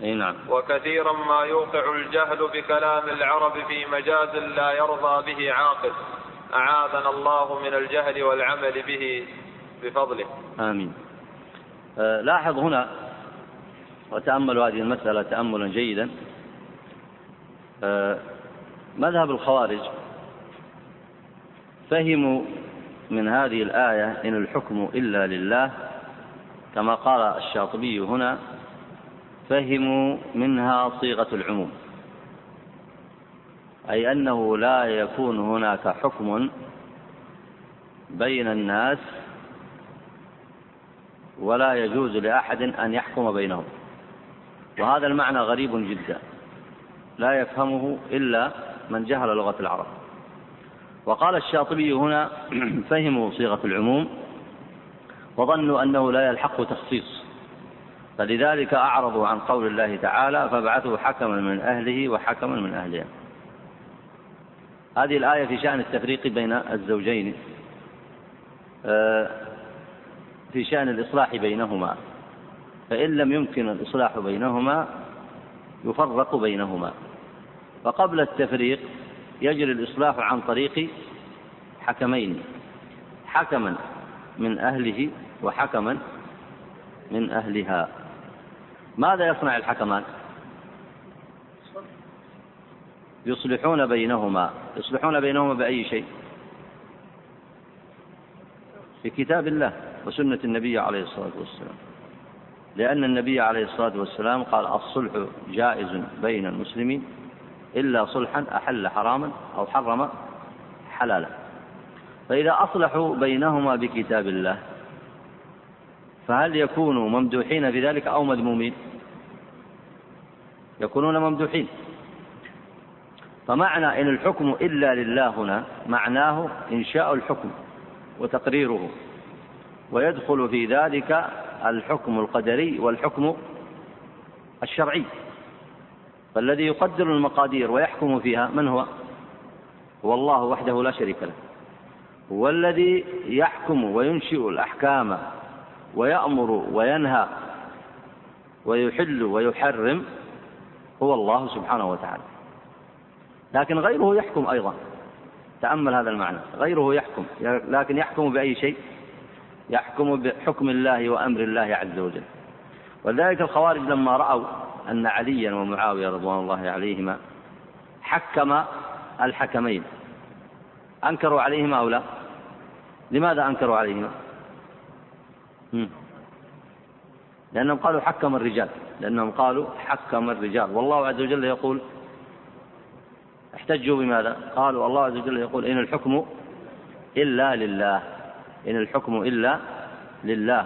[SPEAKER 1] أي نعم.
[SPEAKER 2] وكثيرا ما يوقع الجهل بكلام العرب في مجاز لا يرضى به عاقل. أعاذنا الله من الجهل والعمل به بفضله.
[SPEAKER 1] آمين. آه لاحظ هنا وتأملوا هذه المسألة تأملا جيدا. آه مذهب الخوارج فهموا من هذه الآية إن الحكم إلا لله كما قال الشاطبي هنا فهموا منها صيغة العموم. أي أنه لا يكون هناك حكم بين الناس ولا يجوز لأحد أن يحكم بينهم. وهذا المعنى غريب جدا. لا يفهمه إلا من جهل لغة العرب. وقال الشاطبي هنا فهموا صيغة العموم وظنوا أنه لا يلحق تخصيص. فلذلك أعرضوا عن قول الله تعالى فابعثوا حكما من أهله وحكما من أهلها. هذه الآية في شأن التفريق بين الزوجين آه، في شأن الإصلاح بينهما. فإن لم يمكن الإصلاح بينهما يفرق بينهما. فقبل التفريق يجري الإصلاح عن طريق حكمين حكما من أهله وحكما من أهلها. ماذا يصنع الحكمان؟ يصلحون بينهما. يصلحون بينهما بأي شيء؟ بكتاب الله وسنة النبي عليه الصلاة والسلام. لأن النبي عليه الصلاة والسلام قال الصلح جائز بين المسلمين إلا صلحا أحل حراما أو حرم حلالا. فإذا أصلحوا بينهما بكتاب الله فهل يكونوا ممدوحين في ذلك أو مذمومين؟ يكونون ممدوحين. فمعنى إن الحكم إلا لله هنا معناه إنشاء الحكم وتقريره. ويدخل في ذلك الحكم القدري والحكم الشرعي. فالذي يقدر المقادير ويحكم فيها من هو؟ هو الله وحده لا شريك له. هو الذي يحكم وينشئ الأحكام ويأمر وينهى ويحل ويحرم هو الله سبحانه وتعالى. لكن غيره يحكم أيضا. تأمل هذا المعنى. غيره يحكم. لكن يحكم بأي شيء؟ يحكم بحكم الله وأمر الله عز وجل. ولذلك الخوارج لما رأوا أن عليا ومعاوية رضوان الله عليهما حكم الحكمين. أنكروا عليهما أو لا؟ لماذا أنكروا عليهما؟ لأنهم قالوا حكم الرجال. لأنهم قالوا حكم الرجال. والله عز وجل يقول احتجوا بماذا؟ قالوا الله عز وجل يقول إن الحكم إلا لله. إن الحكم إلا لله.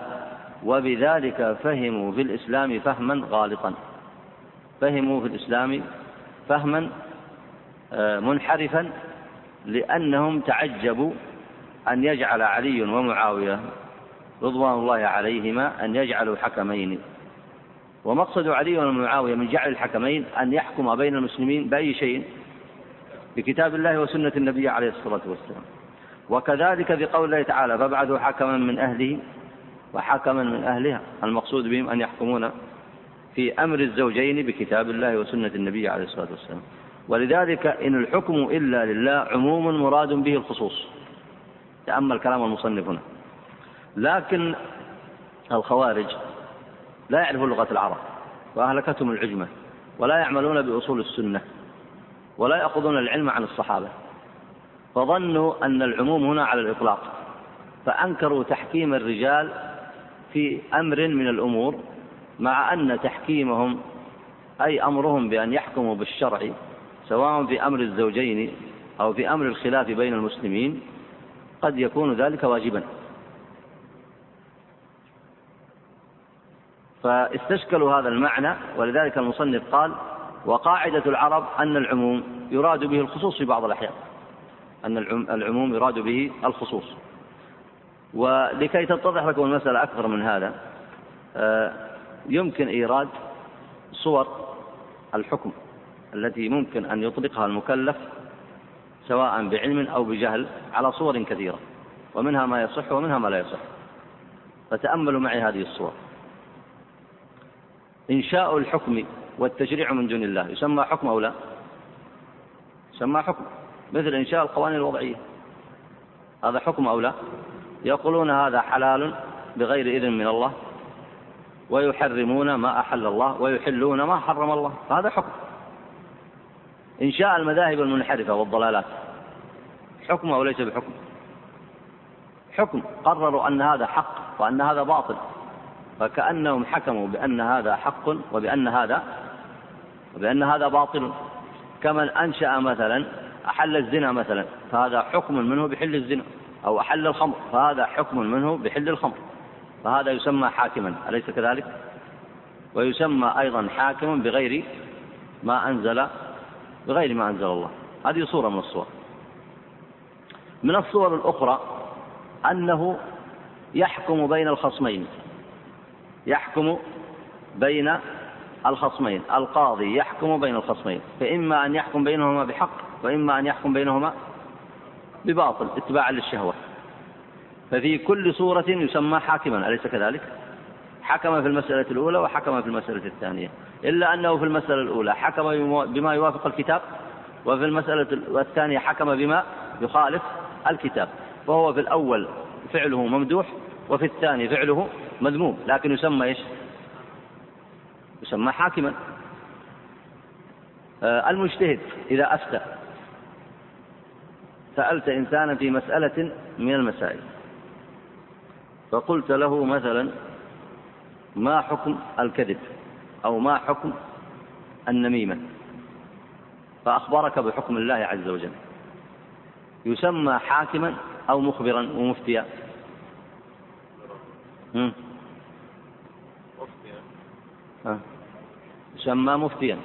[SPEAKER 1] وبذلك فهموا في الإسلام فهما غالطا. فهموا في الإسلام فهما آه، منحرفا لأنهم تعجبوا أن يجعل علي ومعاوية رضوان الله عليهما أن يجعلوا حكمين. ومقصد علي ومعاوية من جعل الحكمين أن يحكم بين المسلمين بأي شيء؟ بكتاب الله وسنة النبي عليه الصلاة والسلام. وكذلك في قول الله تعالى فابعثوا حكما من أهله وحكما من أهلها. المقصود بهم أن يحكمون في أمر الزوجين بكتاب الله وسنة النبي عليه الصلاة والسلام. ولذلك إن الحكم إلا لله عموم مراد به الخصوص. تأمل كلام المصنف هنا. لكن الخوارج لا يعرفون لغة العرب وأهلكتهم العجمة ولا يعملون بأصول السنة ولا يأخذون العلم عن الصحابة. فظنوا أن العموم هنا على الإطلاق فأنكروا تحكيم الرجال في أمر من الأمور مع أن تحكيمهم أي أمرهم بأن يحكموا بالشرع سواء في أمر الزوجين أو في أمر الخلاف بين المسلمين قد يكون ذلك واجبا. فاستشكلوا هذا المعنى ولذلك المصنف قال وقاعدة العرب أن العموم يراد به الخصوص في بعض الأحيان. أن العموم يراد به الخصوص. ولكي تتضح لكم المسألة أكثر من هذا آه، يمكن إيراد صور الحكم التي ممكن أن يطلقها المكلف سواء بعلم أو بجهل على صور كثيرة ومنها ما يصح ومنها ما لا يصح. فتأملوا معي هذه الصور. إنشاء الحكم والتشريع من دون الله. يسمى حكم أو لا؟ يسمى حكم. مثل إنشاء القوانين الوضعية. هذا حكم أو لا؟ يقولون هذا حلال بغير إذن من الله. ويحرمون ما أحل الله. ويحلون ما حرم الله. فهذا حكم. إنشاء المذاهب المنحرفة والضلالات. حكم أو ليس بحكم؟ حكم. قرروا أن هذا حق وأن هذا باطل. فكأنهم حكموا بأن هذا حق وبأن هذا وبأن هذا باطل. كمن أنشأ مثلا أحل الزنا مثلا فهذا حكم منه بحل الزنا أو أحل الخمر فهذا حكم منه بحل الخمر. فهذا يسمى حاكما أليس كذلك؟ ويسمى أيضا حاكما بغير ما أنزل بغير ما أنزل الله. هذه صورة من الصور. من الصور الأخرى أنه يحكم بين الخصمين. يحكم بين الخصمين. القاضي يحكم بين الخصمين. فإما أن يحكم بينهما بحق وإما أن يحكم بينهما بباطل اتباعا للشهوة. ففي كل صورة يسمى حاكما أليس كذلك؟ حكم في المسألة الأولى وحكم في المسألة الثانية. إلا أنه في المسألة الأولى حكم بما يوافق الكتاب وفي المسألة الثانية حكم بما يخالف الكتاب. فهو في الأول فعله ممدوح وفي الثاني فعله مذموم لكن يسمى إيش؟ يسمى حاكما. آه، المجتهد إذا أفتى سألت إنسانا في مسألة من المسائل فقلت له مثلا ما حكم الكذب؟ أو ما حكم النميمة؟ فأخبرك بحكم الله عز وجل. يسمى حاكما أو مخبرا ومفتيا. يسمى مفتيا.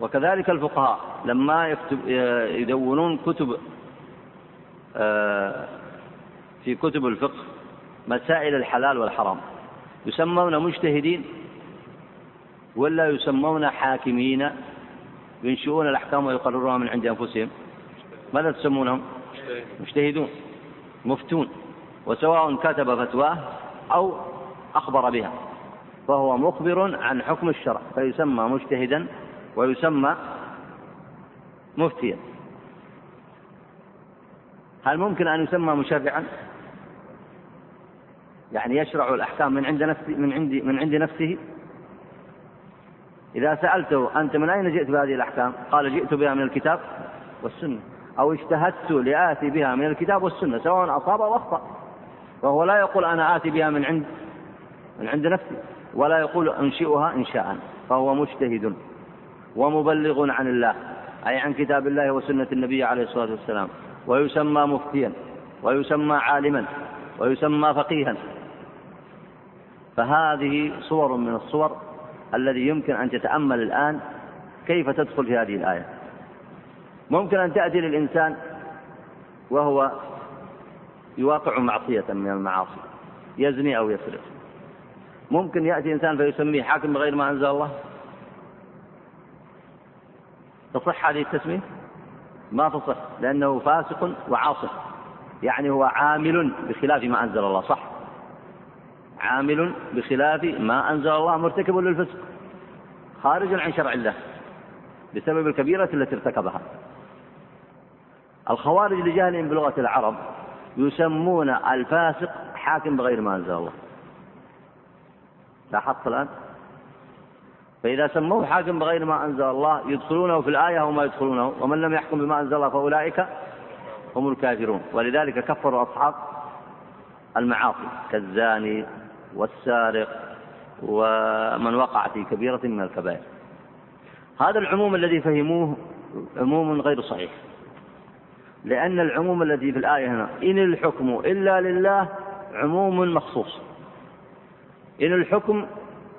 [SPEAKER 1] وكذلك الفقهاء لما يكتب يدونون كتب آه، في كتب الفقه مسائل الحلال والحرام يسمون مجتهدين ولا يسمون حاكمين ينشئون الأحكام ويقررونها من عند أنفسهم. ماذا تسمونهم؟ مجتهدون مفتون وسواء كتب فتواه أو أخبر بها. فهو مخبر عن حكم الشرع فيسمى مجتهدا ويسمى مفتيا هل ممكن أن يسمى مشرعا؟ يعني يشرع الأحكام من عند نفسه من عند من عند نفسه إذا سألته أنت من أين جئت بهذه الأحكام؟ قال جئت بها من الكتاب والسنة أو اجتهدت لآتي بها من الكتاب والسنة سواء أصاب أو أخطأ فهو لا يقول أنا آتي بها من عند من عند نفسي ولا يقول أنشئها إنشاء فهو مجتهد ومبلغ عن الله أي عن كتاب الله وسنة النبي عليه الصلاة والسلام. ويسمى مفتيا ويسمى عالما ويسمى فقيها. فهذه صور من الصور الذي يمكن أن تتأمل الآن كيف تدخل في هذه الآية. ممكن أن تأتي للإنسان وهو يواقع معصية من المعاصي يزني أو يسرق. ممكن يأتي إنسان فيسميه حاكم بغير ما أنزل الله؟ تصح هذه التسمية؟ ما تصح لأنه فاسق وعاصي يعني هو عامل بخلاف ما أنزل الله صح؟ عامل بخلاف ما أنزل الله مرتكب للفسق. خارج عن شرع الله بسبب الكبيرة التي ارتكبها. الخوارج لجهلهم بلغة العرب يسمون الفاسق حاكم بغير ما أنزل الله. لاحظت الآن؟ فإذا سموه حاكم بغير ما أنزل الله يدخلونه في الآية أو ما يدخلونه ومن لم يحكم بما أنزل الله فأولئك هم الكافرون. ولذلك كفروا أصحاب المعاصي كالزاني والسارق ومن وقع في كبيرة من الكبائر. هذا العموم الذي فهموه عموم غير صحيح. لأن العموم الذي في الآية هنا إن الحكم إلا لله عموم مخصوص. إن الحكم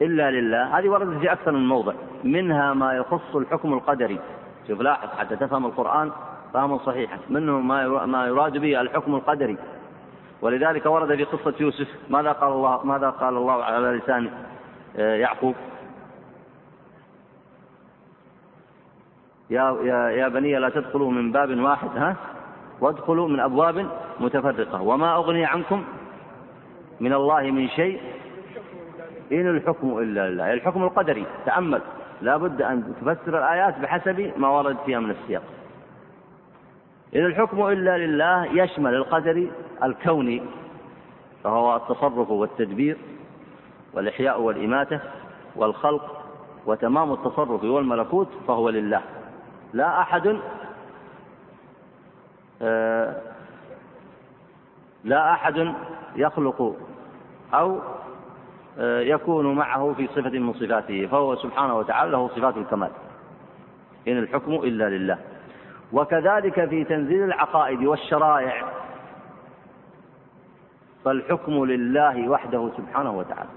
[SPEAKER 1] إلا لله. هذه وردت في أكثر من موضع. منها ما يخص الحكم القدري. شوف لاحظ حتى تفهم القرآن فهما صحيحا. منه ما ما يراد به الحكم القدري. ولذلك ورد في قصة يوسف ماذا قال الله ماذا قال الله على لسان آه، يعقوب؟ يا يا يا بني لا تدخلوا من باب واحد ها؟ وادخلوا من أبواب متفرقة. وما أغني عنكم من الله من شيء إن الحكم إلا لله الحكم القدري تأمل. لا بد أن تفسر الآيات بحسب ما ورد فيها من السياق. إن الحكم إلا لله يشمل القدر الكوني فهو التصرف والتدبير والإحياء والإماتة والخلق وتمام التصرف والملكوت فهو لله. لا أحد آه، لا أحد يخلق أو يكون معه في صفة من صفاته فهو سبحانه وتعالى له صفات الكمال. إن الحكم إلا لله. وكذلك في تنزيل العقائد والشرائع فالحكم لله وحده سبحانه وتعالى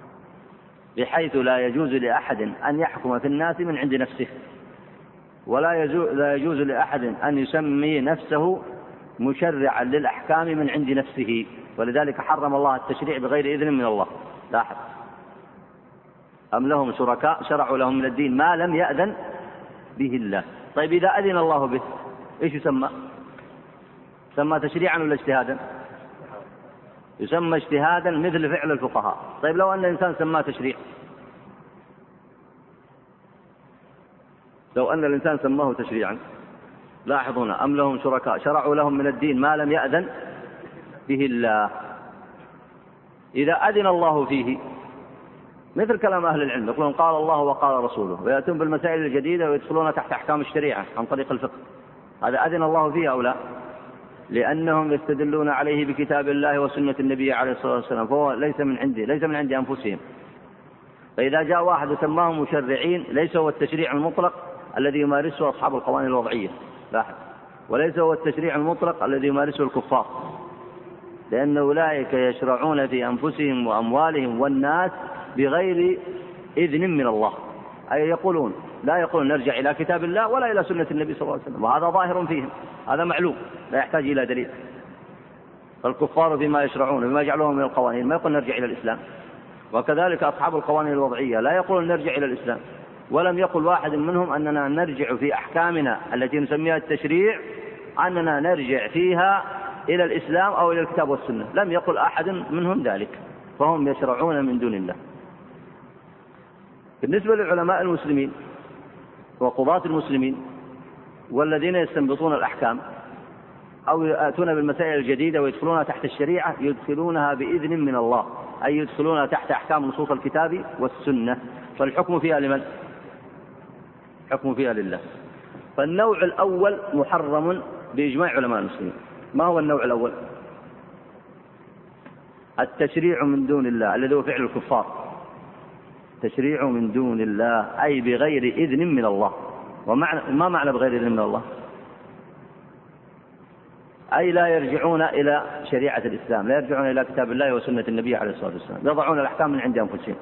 [SPEAKER 1] بحيث لا يجوز لأحد أن يحكم في الناس من عند نفسه ولا لا يجوز لأحد أن يسمي نفسه مشرعا للأحكام من عند نفسه. ولذلك حرم الله التشريع بغير إذن من الله. لاحظ. أم لهم شركاء شرعوا لهم من الدين ما لم يأذن به الله. طيب إذا أذن الله به إيش يسمى؟ يسمى تشريعا ولا اجتهادا؟ يسمى اجتهادا مثل فعل الفقهاء. طيب لو أن الإنسان سماه تشريع لو أن الإنسان سماه تشريعا لاحظون أم لهم شركاء شرعوا لهم من الدين ما لم يأذن به الله. إذا أذن الله فيه مثل كلام أهل العلم يقولون قال الله وقال رسوله ويأتون بالمسائل الجديدة ويدخلون تحت أحكام الشريعة عن طريق الفقه. هذا أذن الله فيه أو لا؟ لأنهم يستدلون عليه بكتاب الله وسنة النبي عليه الصلاة والسلام فهو ليس من عندي ليس من عند أنفسهم. فإذا جاء واحد وسماهم مشرعين ليس هو التشريع المطلق الذي يمارسه أصحاب القوانين الوضعية. لاحظ. وليس هو التشريع المطلق الذي يمارسه الكفار. لأن أولئك يشرعون في أنفسهم وأموالهم والناس بغير إذن من الله. أي يقولون لا يقولون نرجع إلى كتاب الله ولا إلى سنة النبي صلى الله عليه وسلم. وهذا ظاهر فيهم. هذا معلوم. لا يحتاج إلى دليل. فالكفار فيما يشرعون بما يجعلون من القوانين ما يقول نرجع إلى الإسلام. وكذلك أصحاب القوانين الوضعية لا يقولون نرجع إلى الإسلام. ولم يقل واحد منهم أننا نرجع في أحكامنا التي نسميها التشريع أننا نرجع فيها إلى الإسلام أو إلى الكتاب والسنة. لم يقل أحد منهم ذلك. فهم يشرعون من دون الله. بالنسبة للعلماء المسلمين وقضاة المسلمين والذين يستنبطون الأحكام أو يأتون بالمسائل الجديدة ويدخلونها تحت الشريعة يدخلونها بإذن من الله أي يدخلونها تحت أحكام نصوص الكتاب والسنة فالحكم فيها لمن؟ الحكم فيها لله فالنوع الأول محرم بإجماع علماء المسلمين ما هو النوع الأول؟ التشريع من دون الله الذي هو فعل الكفار تشريع من دون الله أي بغير إذن من الله. ومعنى ما معنى بغير إذن من الله؟ أي لا يرجعون إلى شريعة الإسلام لا يرجعون إلى كتاب الله وسنة النبي عليه الصلاة والسلام. يضعون الأحكام من عند أنفسهم.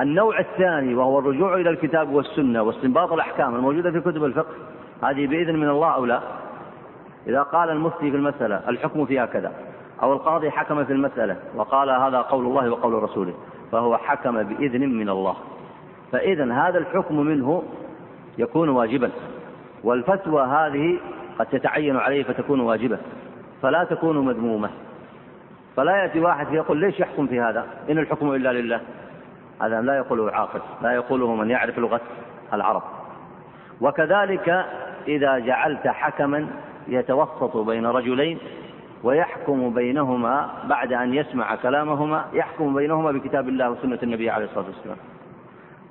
[SPEAKER 1] النوع الثاني وهو الرجوع إلى الكتاب والسنة واستنباط الأحكام الموجودة في كتب الفقه هذه بإذن من الله أو لا؟ إذا قال المفتي في المسألة الحكم فيها كذا أو القاضي حكم في المسألة وقال هذا قول الله وقول رسوله. فهو حكم بإذن من الله. فإذا هذا الحكم منه يكون واجبا والفتوى هذه قد تتعين عليه فتكون واجبة فلا تكون مذمومة. فلا يأتي واحد يقول ليش يحكم في هذا؟ إن الحكم إلا لله. هذا لا يقوله عاقل لا يقوله من يعرف لغة العرب. وكذلك إذا جعلت حكما يتوسط بين رجلين ويحكم بينهما بعد أن يسمع كلامهما يحكم بينهما بكتاب الله وسنة النبي عليه الصلاة والسلام.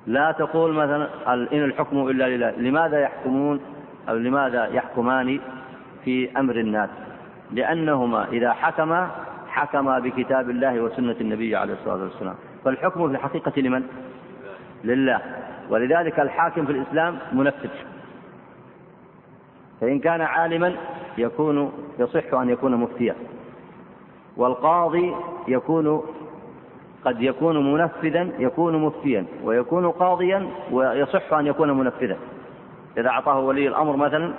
[SPEAKER 1] لا تقول مثلا إن الحكم إلا لله. لماذا يحكمون؟ أو لماذا يحكمان في أمر الناس؟ لأنهما إذا حكما حكما بكتاب الله وسنة النبي عليه الصلاة والسلام. فالحكم في الحقيقة لمن؟ لله. ولذلك الحاكم في الإسلام منفذ. فإن كان عالما يكون يصح أن يكون مفتيا. والقاضي يكون قد يكون منفذا يكون مفتيا. ويكون قاضيا ويصح أن يكون منفذا. إذا أعطاه ولي الأمر مثلا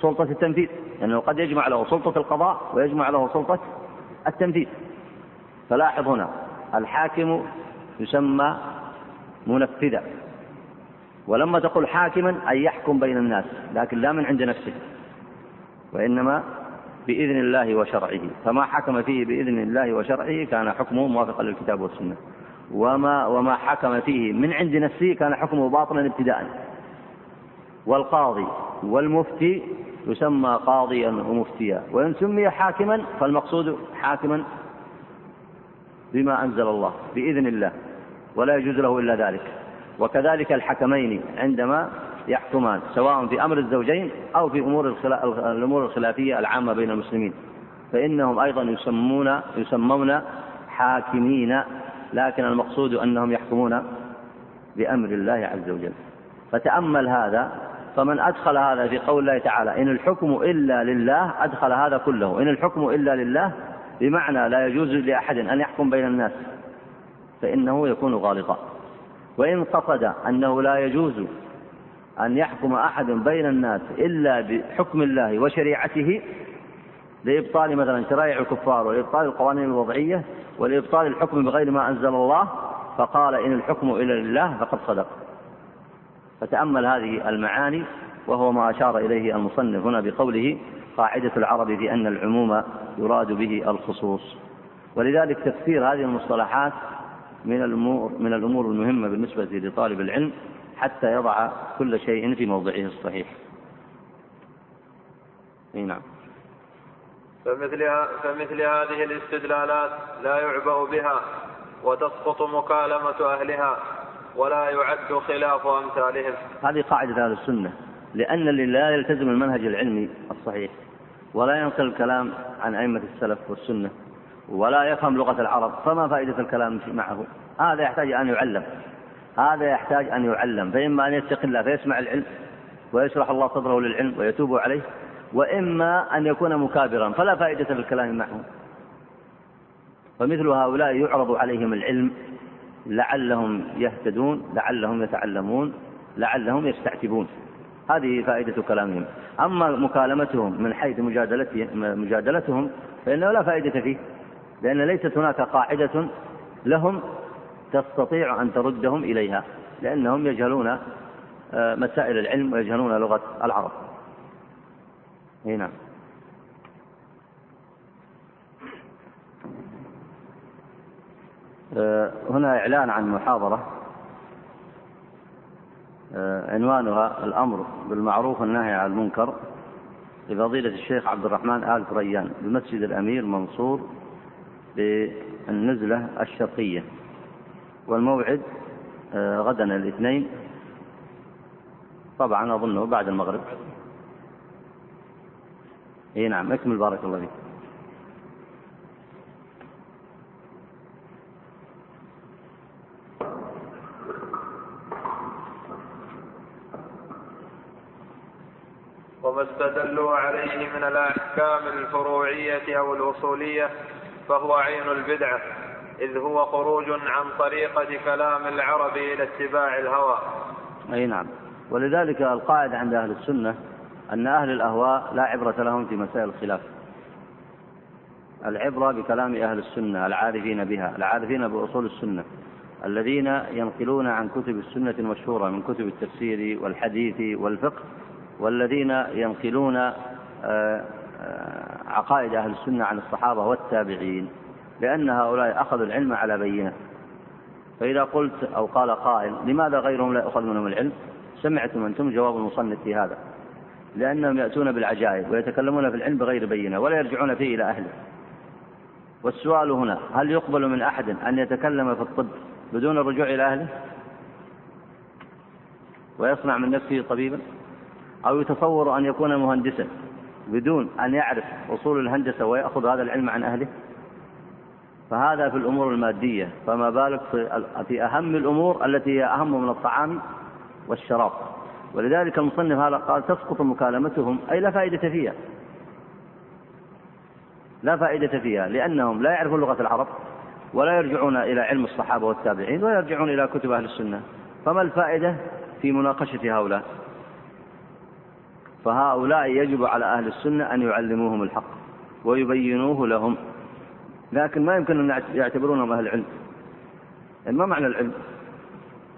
[SPEAKER 1] سلطة التنفيذ لأنه قد يجمع له سلطة القضاء ويجمع له سلطة التنفيذ. فلاحظ هنا الحاكم يسمى منفذا. ولما تقول حاكما أي يحكم بين الناس لكن لا من عند نفسه وإنما بإذن الله وشرعه. فما حكم فيه بإذن الله وشرعه كان حكمه موافقا للكتاب والسنة. وما وما حكم فيه من عند نفسه كان حكمه باطلا ابتداء. والقاضي والمفتي يسمى قاضيا ومفتيا. وإن سمي حاكما فالمقصود حاكما بما أنزل الله بإذن الله ولا يجوز له إلا ذلك. وكذلك الحكمين عندما يحكمان سواء في أمر الزوجين أو في أمور الأمور الخلافية العامة بين المسلمين. فإنهم أيضا يسمون يسمون حاكمين لكن المقصود أنهم يحكمون بأمر الله عز وجل. فتأمل هذا فمن أدخل هذا في قول الله تعالى إن الحكم إلا لله أدخل هذا كله. إن الحكم إلا لله بمعنى لا يجوز لأحد أن يحكم بين الناس فإنه يكون غالطا. وإن قصد أنه لا يجوز أن يحكم أحد بين الناس إلا بحكم الله وشريعته لإبطال مثلا شرائع الكفار ولإبطال القوانين الوضعية ولإبطال الحكم بغير ما أنزل الله فقال إن الحكم إلا لله فقد صدق. فتأمل هذه المعاني وهو ما أشار إليه المصنف هنا بقوله قاعدة العرب في أن العموم يراد به الخصوص ولذلك تفسير هذه المصطلحات من الأمور من الأمور المهمة بالنسبة لطالب العلم حتى يضع كل شيء في موضعه الصحيح. نعم.
[SPEAKER 2] فمثل, فمثل هذه الاستدلالات لا يعبأ بها وتسقط مكالمة أهلها ولا يعد خلاف أمثالهم.
[SPEAKER 1] هذه قاعدة أهل السنة لأن اللي لا يلتزم المنهج العلمي الصحيح ولا ينقل الكلام عن أئمة السلف والسنة ولا يفهم لغة العرب فما فائدة الكلام معه؟ هذا يحتاج أن يعلم. هذا يحتاج أن يعلم. فإما أن يتقي الله فيسمع العلم ويشرح الله صدره للعلم ويتوب عليه وإما أن يكون مكابرا فلا فائدة في الكلام معه. فمثل هؤلاء يعرض عليهم العلم لعلهم يهتدون لعلهم يتعلمون لعلهم يستعتبون. هذه فائدة كلامهم. أما مكالمتهم من حيث مجادلتهم فإنه لا فائدة فيه. لأن ليست هناك قاعدة لهم تستطيع أن تردهم إليها لأنهم يجهلون آه، مسائل العلم ويجهلون لغة العرب. نعم. آه، هنا إعلان عن محاضرة آه، عنوانها الأمر بالمعروف والنهي عن المنكر لفضيلة الشيخ عبد الرحمن آل كريان بمسجد الأمير منصور بالنزلة الشرقية. والموعد آه، غدا الاثنين. طبعا أظنه بعد المغرب. إي نعم اكمل بارك الله فيك.
[SPEAKER 2] وما استدلوا عليه من الأحكام الفروعية أو الأصولية فهو عين البدعة إذ هو خروج عن طريقة كلام العرب إلى اتباع الهوى.
[SPEAKER 1] أي نعم. ولذلك القاعدة عند أهل السنة أن أهل الأهواء لا عبرة لهم في مسائل الخلاف. العبرة بكلام أهل السنة العارفين بها العارفين بأصول السنة الذين ينقلون عن كتب السنة المشهورة من كتب التفسير والحديث والفقه والذين ينقلون آه، آه، عقائد أهل السنة عن الصحابة والتابعين لأن هؤلاء أخذوا العلم على بينة. فإذا قلت أو قال قائل لماذا غيرهم لا يؤخذ منهم العلم؟ سمعتم أنتم جواب المصنف في هذا. لأنهم يأتون بالعجائب ويتكلمون في العلم بغير بينة ولا يرجعون فيه إلى أهله. والسؤال هنا هل يقبل من أحد أن يتكلم في الطب بدون الرجوع إلى أهله؟ ويصنع من نفسه طبيبا؟ أو يتصور أن يكون مهندسا؟ بدون أن يعرف أصول الهندسة ويأخذ هذا العلم عن أهله؟ فهذا في الأمور المادية فما بالك في أهم الأمور التي هي أهم من الطعام والشراب. ولذلك المصنف هذا قال تسقط مكالمتهم أي لا فائدة فيها. لا فائدة فيها لأنهم لا يعرفون لغة العرب ولا يرجعون إلى علم الصحابة والتابعين ولا يرجعون إلى كتب أهل السنة. فما الفائدة في مناقشة هؤلاء؟ فهؤلاء يجب على أهل السنة أن يعلموهم الحق ويبينوه لهم. لكن ما يمكن أن يعتبرونهم أهل العلم يعني ما معنى العلم؟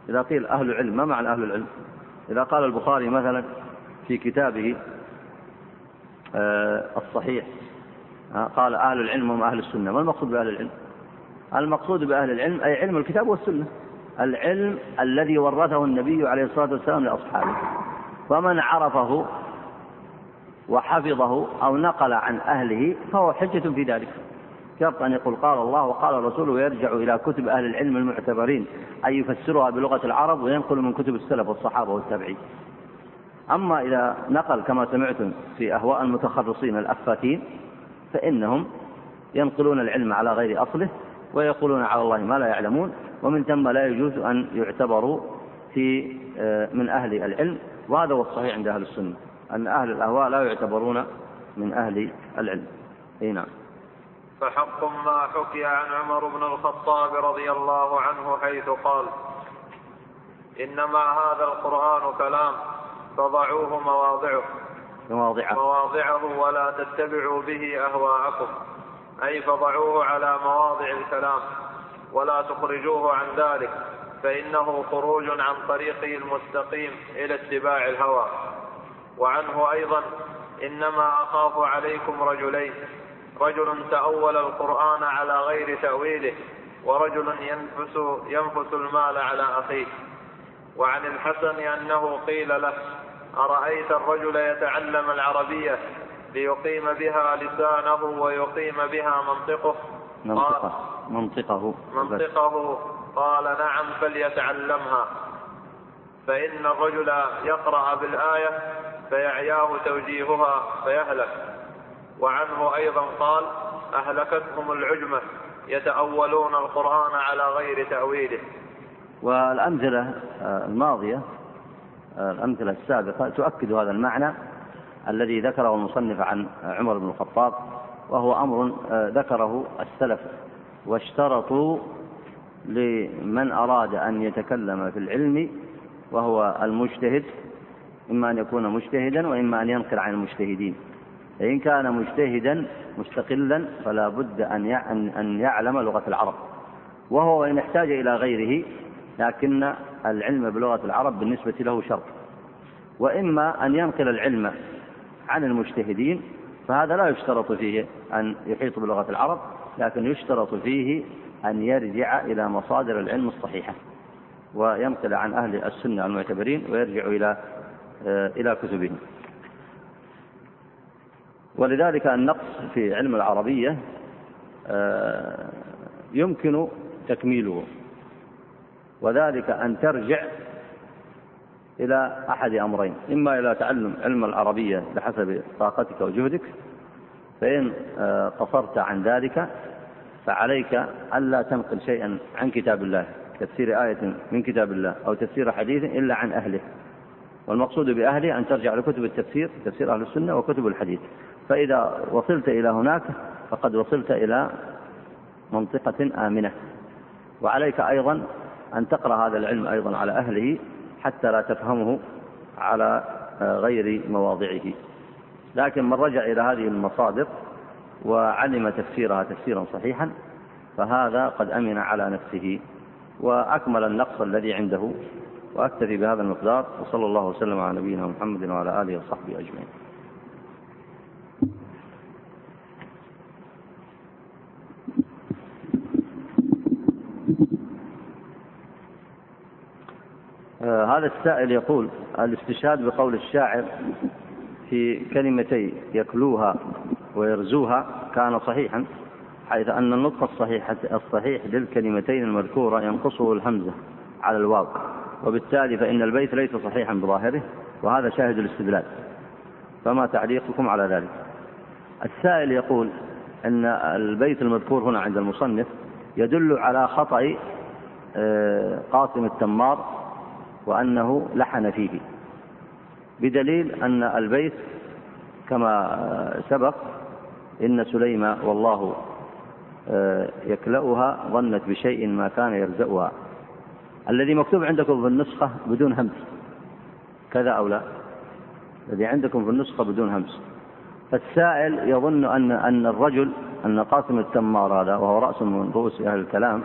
[SPEAKER 1] إذا قيل أهل العلم ما معنى أهل العلم؟ إذا قال البخاري مثلا في كتابه آه، الصحيح قال أهل العلم هم أهل السنة. ما المقصود بأهل العلم؟ المقصود بأهل العلم أي علم الكتاب والسنة. العلم الذي ورثه النبي عليه الصلاة والسلام لأصحابه. فمن عرفه وحفظه أو نقل عن أهله فهو حجة في ذلك. شرط أن يقول قال الله وقال الرسول ويرجع إلى كتب أهل العلم المعتبرين أن يفسرها بلغة العرب وينقل من كتب السلف والصحابة والتابعين. أما إذا نقل كما سمعتم في أهواء المتخرصين الأفاتين فإنهم ينقلون العلم على غير أصله ويقولون على الله ما لا يعلمون ومن ثم لا يجوز أن يعتبروا في آه، من أهل العلم وهذا هو الصحيح عند أهل السنة. أن أهل الأهواء لا يعتبرون من أهل العلم. أي نعم.
[SPEAKER 2] فحق ما حكي عن عمر بن الخطاب رضي الله عنه حيث قال إنما هذا القرآن كلام فضعوه مواضعه.
[SPEAKER 1] مواضعه.
[SPEAKER 2] مواضعه ولا تتبعوا به أهواءكم. أي فضعوه على مواضع الكلام ولا تخرجوه عن ذلك فإنه خروج عن طريقه المستقيم إلى اتباع الهوى. وعنه أيضا إنما أخاف عليكم رجلين رجل تأول القرآن على غير تأويله ورجل ينفس ينفس المال على أخيه. وعن الحسن أنه قيل له أرأيت الرجل يتعلم العربية ليقيم بها لسانه ويقيم بها منطقه؟
[SPEAKER 1] منطقه منطقه.
[SPEAKER 2] منطقه. قال نعم فليتعلمها. فإن الرجل يقرأ بالآية فيعياه توجيهها فيهلك. وعنه أيضا قال أهلكتهم العجمة يتأولون القرآن على غير تأويله.
[SPEAKER 1] والأمثلة الماضية الأمثلة السابقة تؤكد هذا المعنى الذي ذكره المصنف عن عمر بن الخطاب وهو أمر ذكره السلف واشترطوا لمن أراد أن يتكلم في العلم وهو المجتهد إما أن يكون مجتهدا وإما أن ينقل عن المجتهدين. فإن كان مجتهدا مستقلا فلا بد أن أن يعلم لغة العرب. وهو إن احتاج إلى غيره لكن العلم بلغة العرب بالنسبة له شرط وإما أن ينقل العلم عن المجتهدين فهذا لا يشترط فيه أن يحيط بلغة العرب لكن يشترط فيه أن يرجع إلى مصادر العلم الصحيحة وينقل عن أهل السنة المعتبرين ويرجع إلى إلى كتبهم ولذلك النقص في علم العربية آه، يمكن تكميله. وذلك أن ترجع إلى أحد أمرين. إما إلى تعلم علم العربية بحسب طاقتك وجهدك فإن آه، قصرت عن ذلك فعليك ألا تنقل شيئا عن كتاب الله تفسير آية من كتاب الله أو تفسير حديث إلا عن أهله. والمقصود بأهله أن ترجع لكتب التفسير تفسير أهل السنة وكتب الحديث. فإذا وصلت إلى هناك فقد وصلت إلى منطقة آمنة. وعليك أيضا أن تقرأ هذا العلم أيضا على أهله حتى لا تفهمه على غير مواضعه. لكن من رجع إلى هذه المصادر وعلم تفسيرها تفسيرا صحيحا فهذا قد أمن على نفسه. وأكمل النقص الذي عنده. وأكتفي بهذا المقدار وصلى الله وسلم على نبينا محمد وعلى آله وصحبه أجمعين. آه هذا السائل يقول الاستشهاد بقول الشاعر في كلمتي يكلوها ويرزوها كان صحيحا حيث أن النطق الصحيح الصحيح للكلمتين المذكورة ينقصه الهمزة على الواو. وبالتالي فإن البيت ليس صحيحا بظاهره وهذا شاهد الاستدلال. فما تعليقكم على ذلك؟ السائل يقول أن البيت المذكور هنا عند المصنف يدل على خطأ آه، قاسم التمار وأنه لحن فيه بدليل أن البيت كما سبق إن سليم والله آه، يكلأها ظنت بشيء ما كان يرزقها الذي مكتوب عندكم في النسخة بدون همس. كذا أو لا؟ الذي عندكم في النسخة بدون همس. فالسائل يظن أن أن الرجل أن قاسم التمار هذا وهو رأس من رؤوس أهل الكلام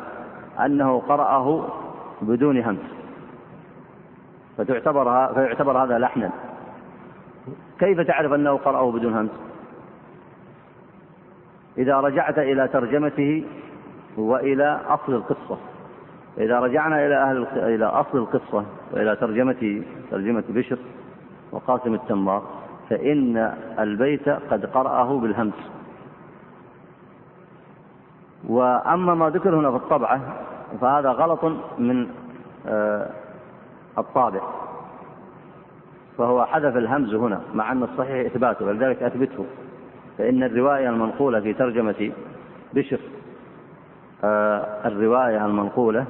[SPEAKER 1] أنه قرأه بدون همس. فتعتبر فيعتبر هذا لحنا. كيف تعرف أنه قرأه بدون همس؟ إذا رجعت إلى ترجمته وإلى أصل القصة. إذا رجعنا إلى أهل إلى أصل القصة وإلى ترجمة ترجمة بشر وقاسم التمار فإن البيت قد قرأه بالهمس. وأما ما ذكر هنا في الطبعة فهذا غلط من آه، الطابع. فهو حذف الهمز هنا مع أن الصحيح إثباته ولذلك أثبته. فإن الرواية المنقولة في ترجمة بشر آه الرواية المنقولة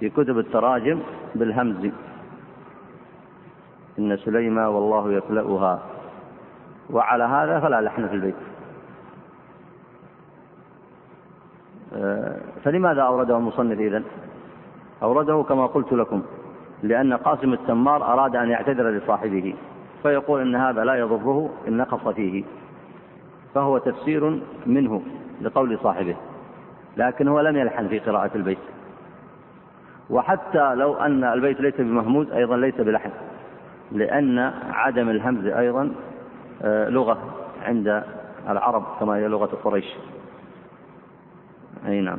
[SPEAKER 1] في كتب التراجم بالهمز. إن سليمة والله يكلأها وعلى هذا فلا لحن في البيت. آه فلماذا أورده المصنف إذن؟ أورده كما قلت لكم لأن قاسم التمار أراد أن يعتذر لصاحبه فيقول إن هذا لا يضره إن نقص فيه. فهو تفسير منه لقول صاحبه لكن هو لم يلحن في قراءة البيت. وحتى لو أن البيت ليس بمهموز أيضا ليس بلحن لأن عدم الهمز أيضا آه، لغة عند العرب كما هي لغة قريش. أي نعم.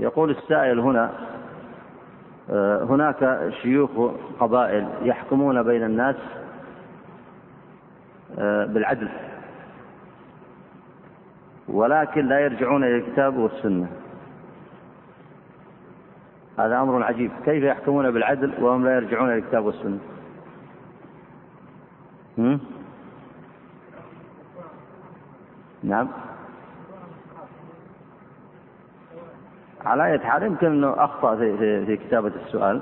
[SPEAKER 1] يقول السائل هنا آه، هناك شيوخ قبائل يحكمون بين الناس آه، بالعدل. ولكن لا يرجعون إلى الكتاب والسنة. هذا أمر عجيب. كيف يحكمون بالعدل وهم لا يرجعون إلى الكتاب والسنة؟ هم؟ نعم. على أي حال يمكن أنه أخطأ في, في, في كتابة السؤال.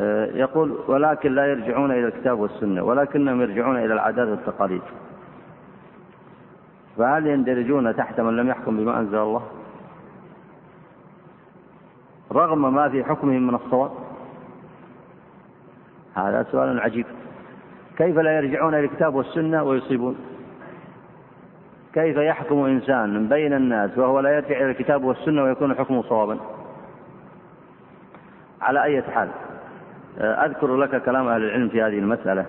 [SPEAKER 1] آه، يقول ولكن لا يرجعون إلى الكتاب والسنة ولكنهم يرجعون إلى العادات والتقاليد. فهل يندرجون تحت من لم يحكم بما أنزل الله؟ رغم ما في حكمهم من الصواب. هذا سؤال عجيب. كيف لا يرجعون إلى الكتاب والسنة ويصيبون؟ كيف يحكم إنسان بين الناس وهو لا يرجع إلى الكتاب والسنة ويكون حكمه صوابا؟ على أي حال أذكر لك كلام أهل العلم في هذه المسألة.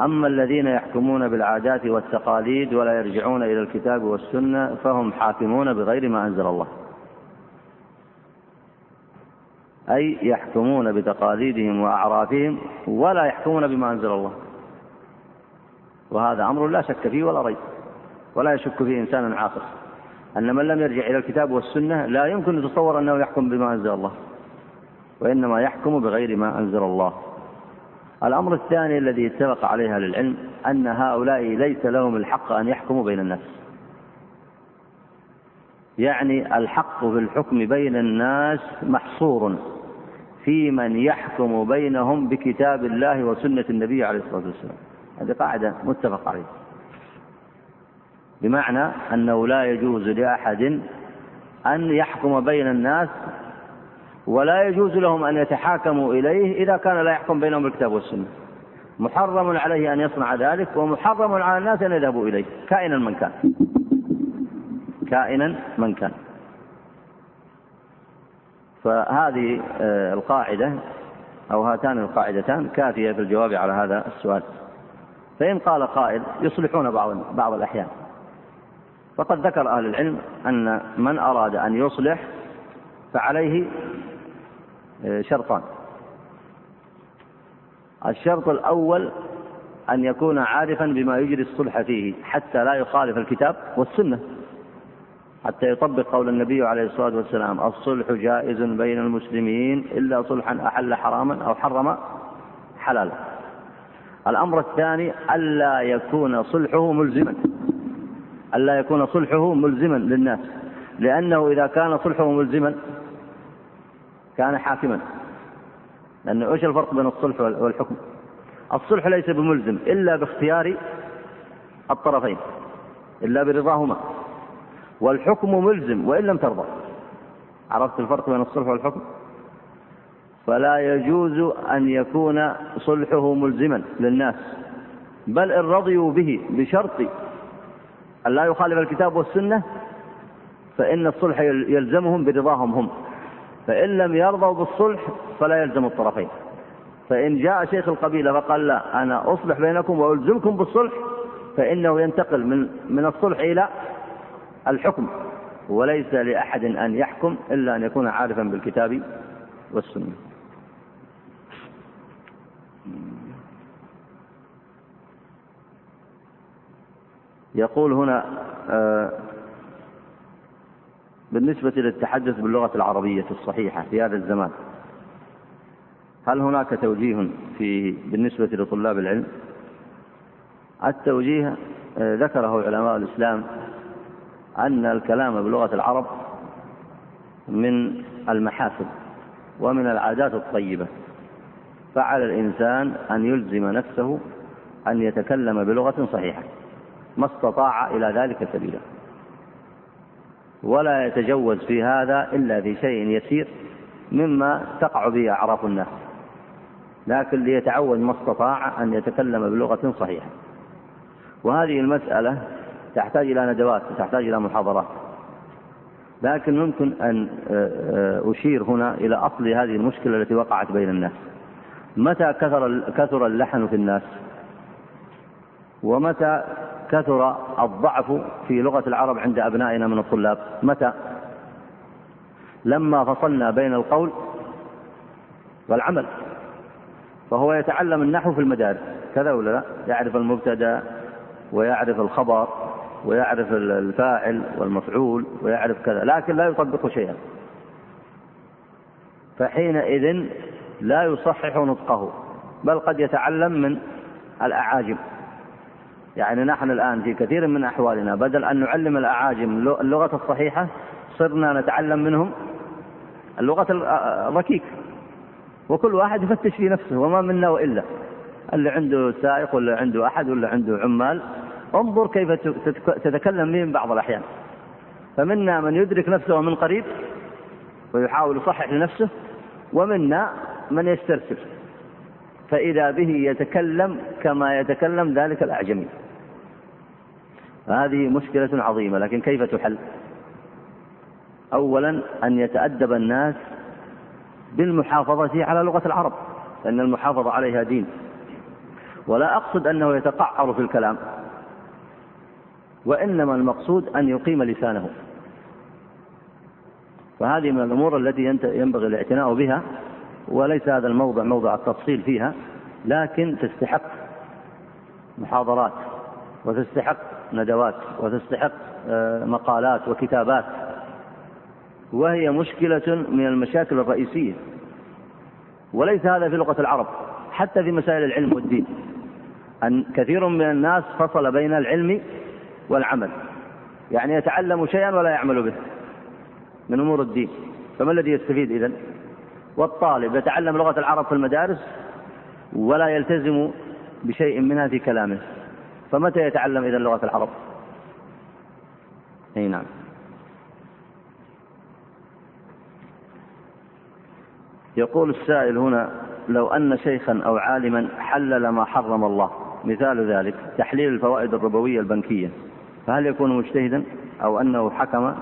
[SPEAKER 1] أما الذين يحكمون بالعادات والتقاليد ولا يرجعون إلى الكتاب والسنة فهم حاكمون بغير ما أنزل الله. أي يحكمون بتقاليدهم وأعرافهم ولا يحكمون بما أنزل الله. وهذا أمر لا شك فيه ولا ريب. ولا يشك فيه إنسان عاقل. أن من لم يرجع إلى الكتاب والسنة لا يمكن أن يتصور أنه يحكم بما أنزل الله. وإنما يحكم بغير ما أنزل الله. الأمر الثاني الذي اتفق عليه العلم أن هؤلاء ليس لهم الحق أن يحكموا بين الناس. يعني الحق في الحكم بين الناس محصور في من يحكم بينهم بكتاب الله وسنة النبي عليه الصلاة والسلام. هذه قاعدة متفق عليها. بمعنى أنه لا يجوز لأحد أن يحكم بين الناس ولا يجوز لهم أن يتحاكموا إليه إذا كان لا يحكم بينهم بالكتاب والسنة. محرم عليه أن يصنع ذلك ومحرم على الناس أن يذهبوا إليه كائنا من كان. كائنا من كان. فهذه آه، القاعدة أو هاتان القاعدتان كافية في الجواب على هذا السؤال. فإن قال قائل يصلحون بعض بعض الأحيان. فقد ذكر أهل العلم أن من أراد أن يصلح فعليه شرطان. الشرط الأول أن يكون عارفا بما يجري الصلح فيه حتى لا يخالف الكتاب والسنة. حتى يطبق قول النبي عليه الصلاة والسلام الصلح جائز بين المسلمين إلا صلحا أحل حراما أو حرم حلالا. الأمر الثاني ألا يكون صلحه ملزما. ألا يكون صلحه ملزما للناس. لأنه إذا كان صلحه ملزما كان حاكما. لأنه إيش الفرق بين الصلح والحكم؟ الصلح ليس بملزم إلا باختيار الطرفين إلا برضاهما. والحكم ملزم وإن لم ترضى. عرفت الفرق بين الصلح والحكم؟ فلا يجوز أن يكون صلحه ملزما للناس بل إن رضيوا به بشرط أن لا يخالف الكتاب والسنة فإن الصلح يلزمهم برضاهم هم. فإن لم يرضوا بالصلح فلا يلزم الطرفين. فإن جاء شيخ القبيلة فقال لا أنا أصلح بينكم وألزمكم بالصلح فإنه ينتقل من من الصلح إلى الحكم وليس لأحد أن يحكم إلا أن يكون عارفا بالكتاب والسنة. يقول هنا آه، بالنسبة للتحدث باللغة العربية الصحيحة في هذا الزمان هل هناك توجيه في بالنسبة لطلاب العلم؟ التوجيه آه، ذكره علماء الإسلام أن الكلام بلغة العرب من المحاسن ومن العادات الطيبة فعلى الإنسان أن يلزم نفسه أن يتكلم بلغة صحيحة ما استطاع إلى ذلك سبيلا ولا يتجوز في هذا إلا في شيء يسير مما تقع به أعراف الناس. لكن ليتعود ما استطاع أن يتكلم بلغة صحيحة. وهذه المسألة تحتاج إلى ندوات وتحتاج إلى محاضرات. لكن ممكن أن آه، آه، أشير هنا إلى أصل هذه المشكلة التي وقعت بين الناس. متى كثر كثر اللحن في الناس؟ ومتى كثر الضعف في لغة العرب عند أبنائنا من الطلاب. متى؟ لما فصلنا بين القول والعمل. فهو يتعلم النحو في المدارس. كذا ولا لا؟ يعرف المبتدأ ويعرف الخبر ويعرف الفاعل والمفعول ويعرف كذا. لكن لا يطبق شيئا. فحينئذ لا يصحح نطقه بل قد يتعلم من الأعاجم. يعني نحن الآن في كثير من أحوالنا بدل أن نعلم الأعاجم اللغة الصحيحة صرنا نتعلم منهم اللغة الركيك. وكل واحد يفتش في نفسه وما منا وإلا. اللي عنده سائق ولا عنده أحد ولا عنده عمال. انظر كيف تتكلم من بعض الأحيان. فمنا من يدرك نفسه من قريب ويحاول يصحح لنفسه ومنا من يسترسل. فإذا به يتكلم كما يتكلم ذلك الأعجمي. هذه مشكلة عظيمة لكن كيف تحل؟ أولا أن يتأدب الناس بالمحافظة على لغة العرب لأن المحافظة عليها دين. ولا أقصد أنه يتقعر في الكلام وإنما المقصود أن يقيم لسانه. فهذه من الأمور التي ينبغي الاعتناء بها وليس هذا الموضع موضع التفصيل فيها لكن تستحق محاضرات وتستحق ندوات وتستحق آه، مقالات وكتابات. وهي مشكلة من المشاكل الرئيسية. وليس هذا في لغة العرب حتى في مسائل العلم والدين. أن كثير من الناس فصل بين العلم والعمل. يعني يتعلم شيئا ولا يعمل به من أمور الدين. فما الذي يستفيد إذن؟ والطالب يتعلم لغة العرب في المدارس ولا يلتزم بشيء منها في كلامه. فمتى يتعلم إذا لغة العرب؟ أي نعم. يقول السائل هنا لو أن شيخا أو عالما حلل ما حرم الله مثال ذلك تحليل الفوائد الربوية البنكية فهل يكون مجتهدا؟ أو أنه حكم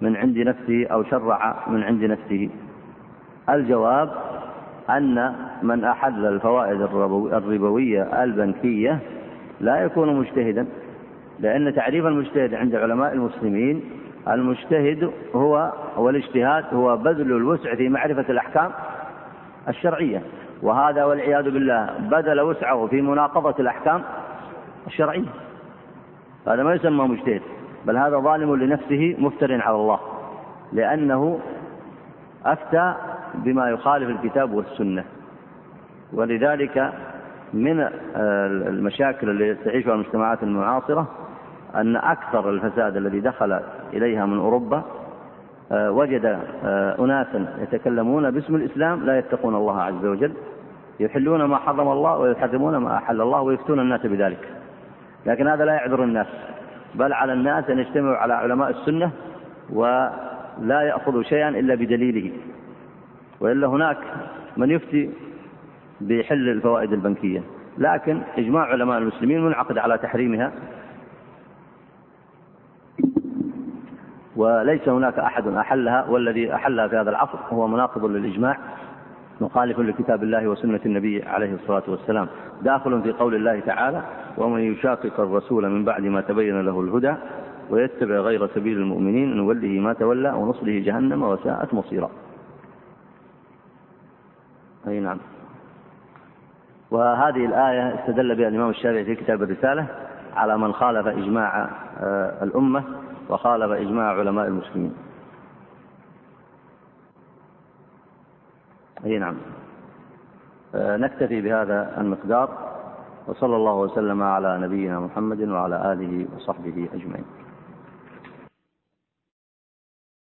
[SPEAKER 1] من عند نفسه أو شرع من عند نفسه؟ الجواب أن من أحل الفوائد الربوية البنكية لا يكون مجتهدا لأن تعريف المجتهد عند علماء المسلمين المجتهد هو والاجتهاد هو بذل الوسع في معرفة الأحكام الشرعية. وهذا والعياذ بالله بذل وسعه في مناقضة الأحكام الشرعية. هذا ما يسمى مجتهد بل هذا ظالم لنفسه مفتر على الله لأنه أفتى بما يخالف الكتاب والسنة. ولذلك من المشاكل التي تعيشها المجتمعات المعاصرة أن أكثر الفساد الذي دخل إليها من أوروبا آه، وجد آه، أناسا يتكلمون باسم الإسلام لا يتقون الله عز وجل يحلون ما حرم الله ويحرمون ما أحل الله ويفتون الناس بذلك. لكن هذا لا يعذر الناس بل على الناس أن يجتمعوا على علماء السنة ولا يأخذوا شيئا إلا بدليله. وإلا هناك من يفتي بحل الفوائد البنكية. لكن إجماع علماء المسلمين منعقد على تحريمها. وليس هناك أحد أحلها والذي أحلها في هذا العصر هو مناقض للإجماع مخالف لكتاب الله وسنة النبي عليه الصلاة والسلام. داخل في قول الله تعالى ومن يشاقق الرسول من بعد ما تبين له الهدى ويتبع غير سبيل المؤمنين نوله ما تولى ونصله جهنم وساءت مصيرا. أي نعم. وهذه الآية استدل بها الإمام الشافعي في كتاب الرسالة على من خالف إجماع آه، الأمة وخالف إجماع علماء المسلمين. أي نعم. آه، نكتفي بهذا المقدار وصلى الله وسلم على نبينا محمد وعلى آله وصحبه أجمعين.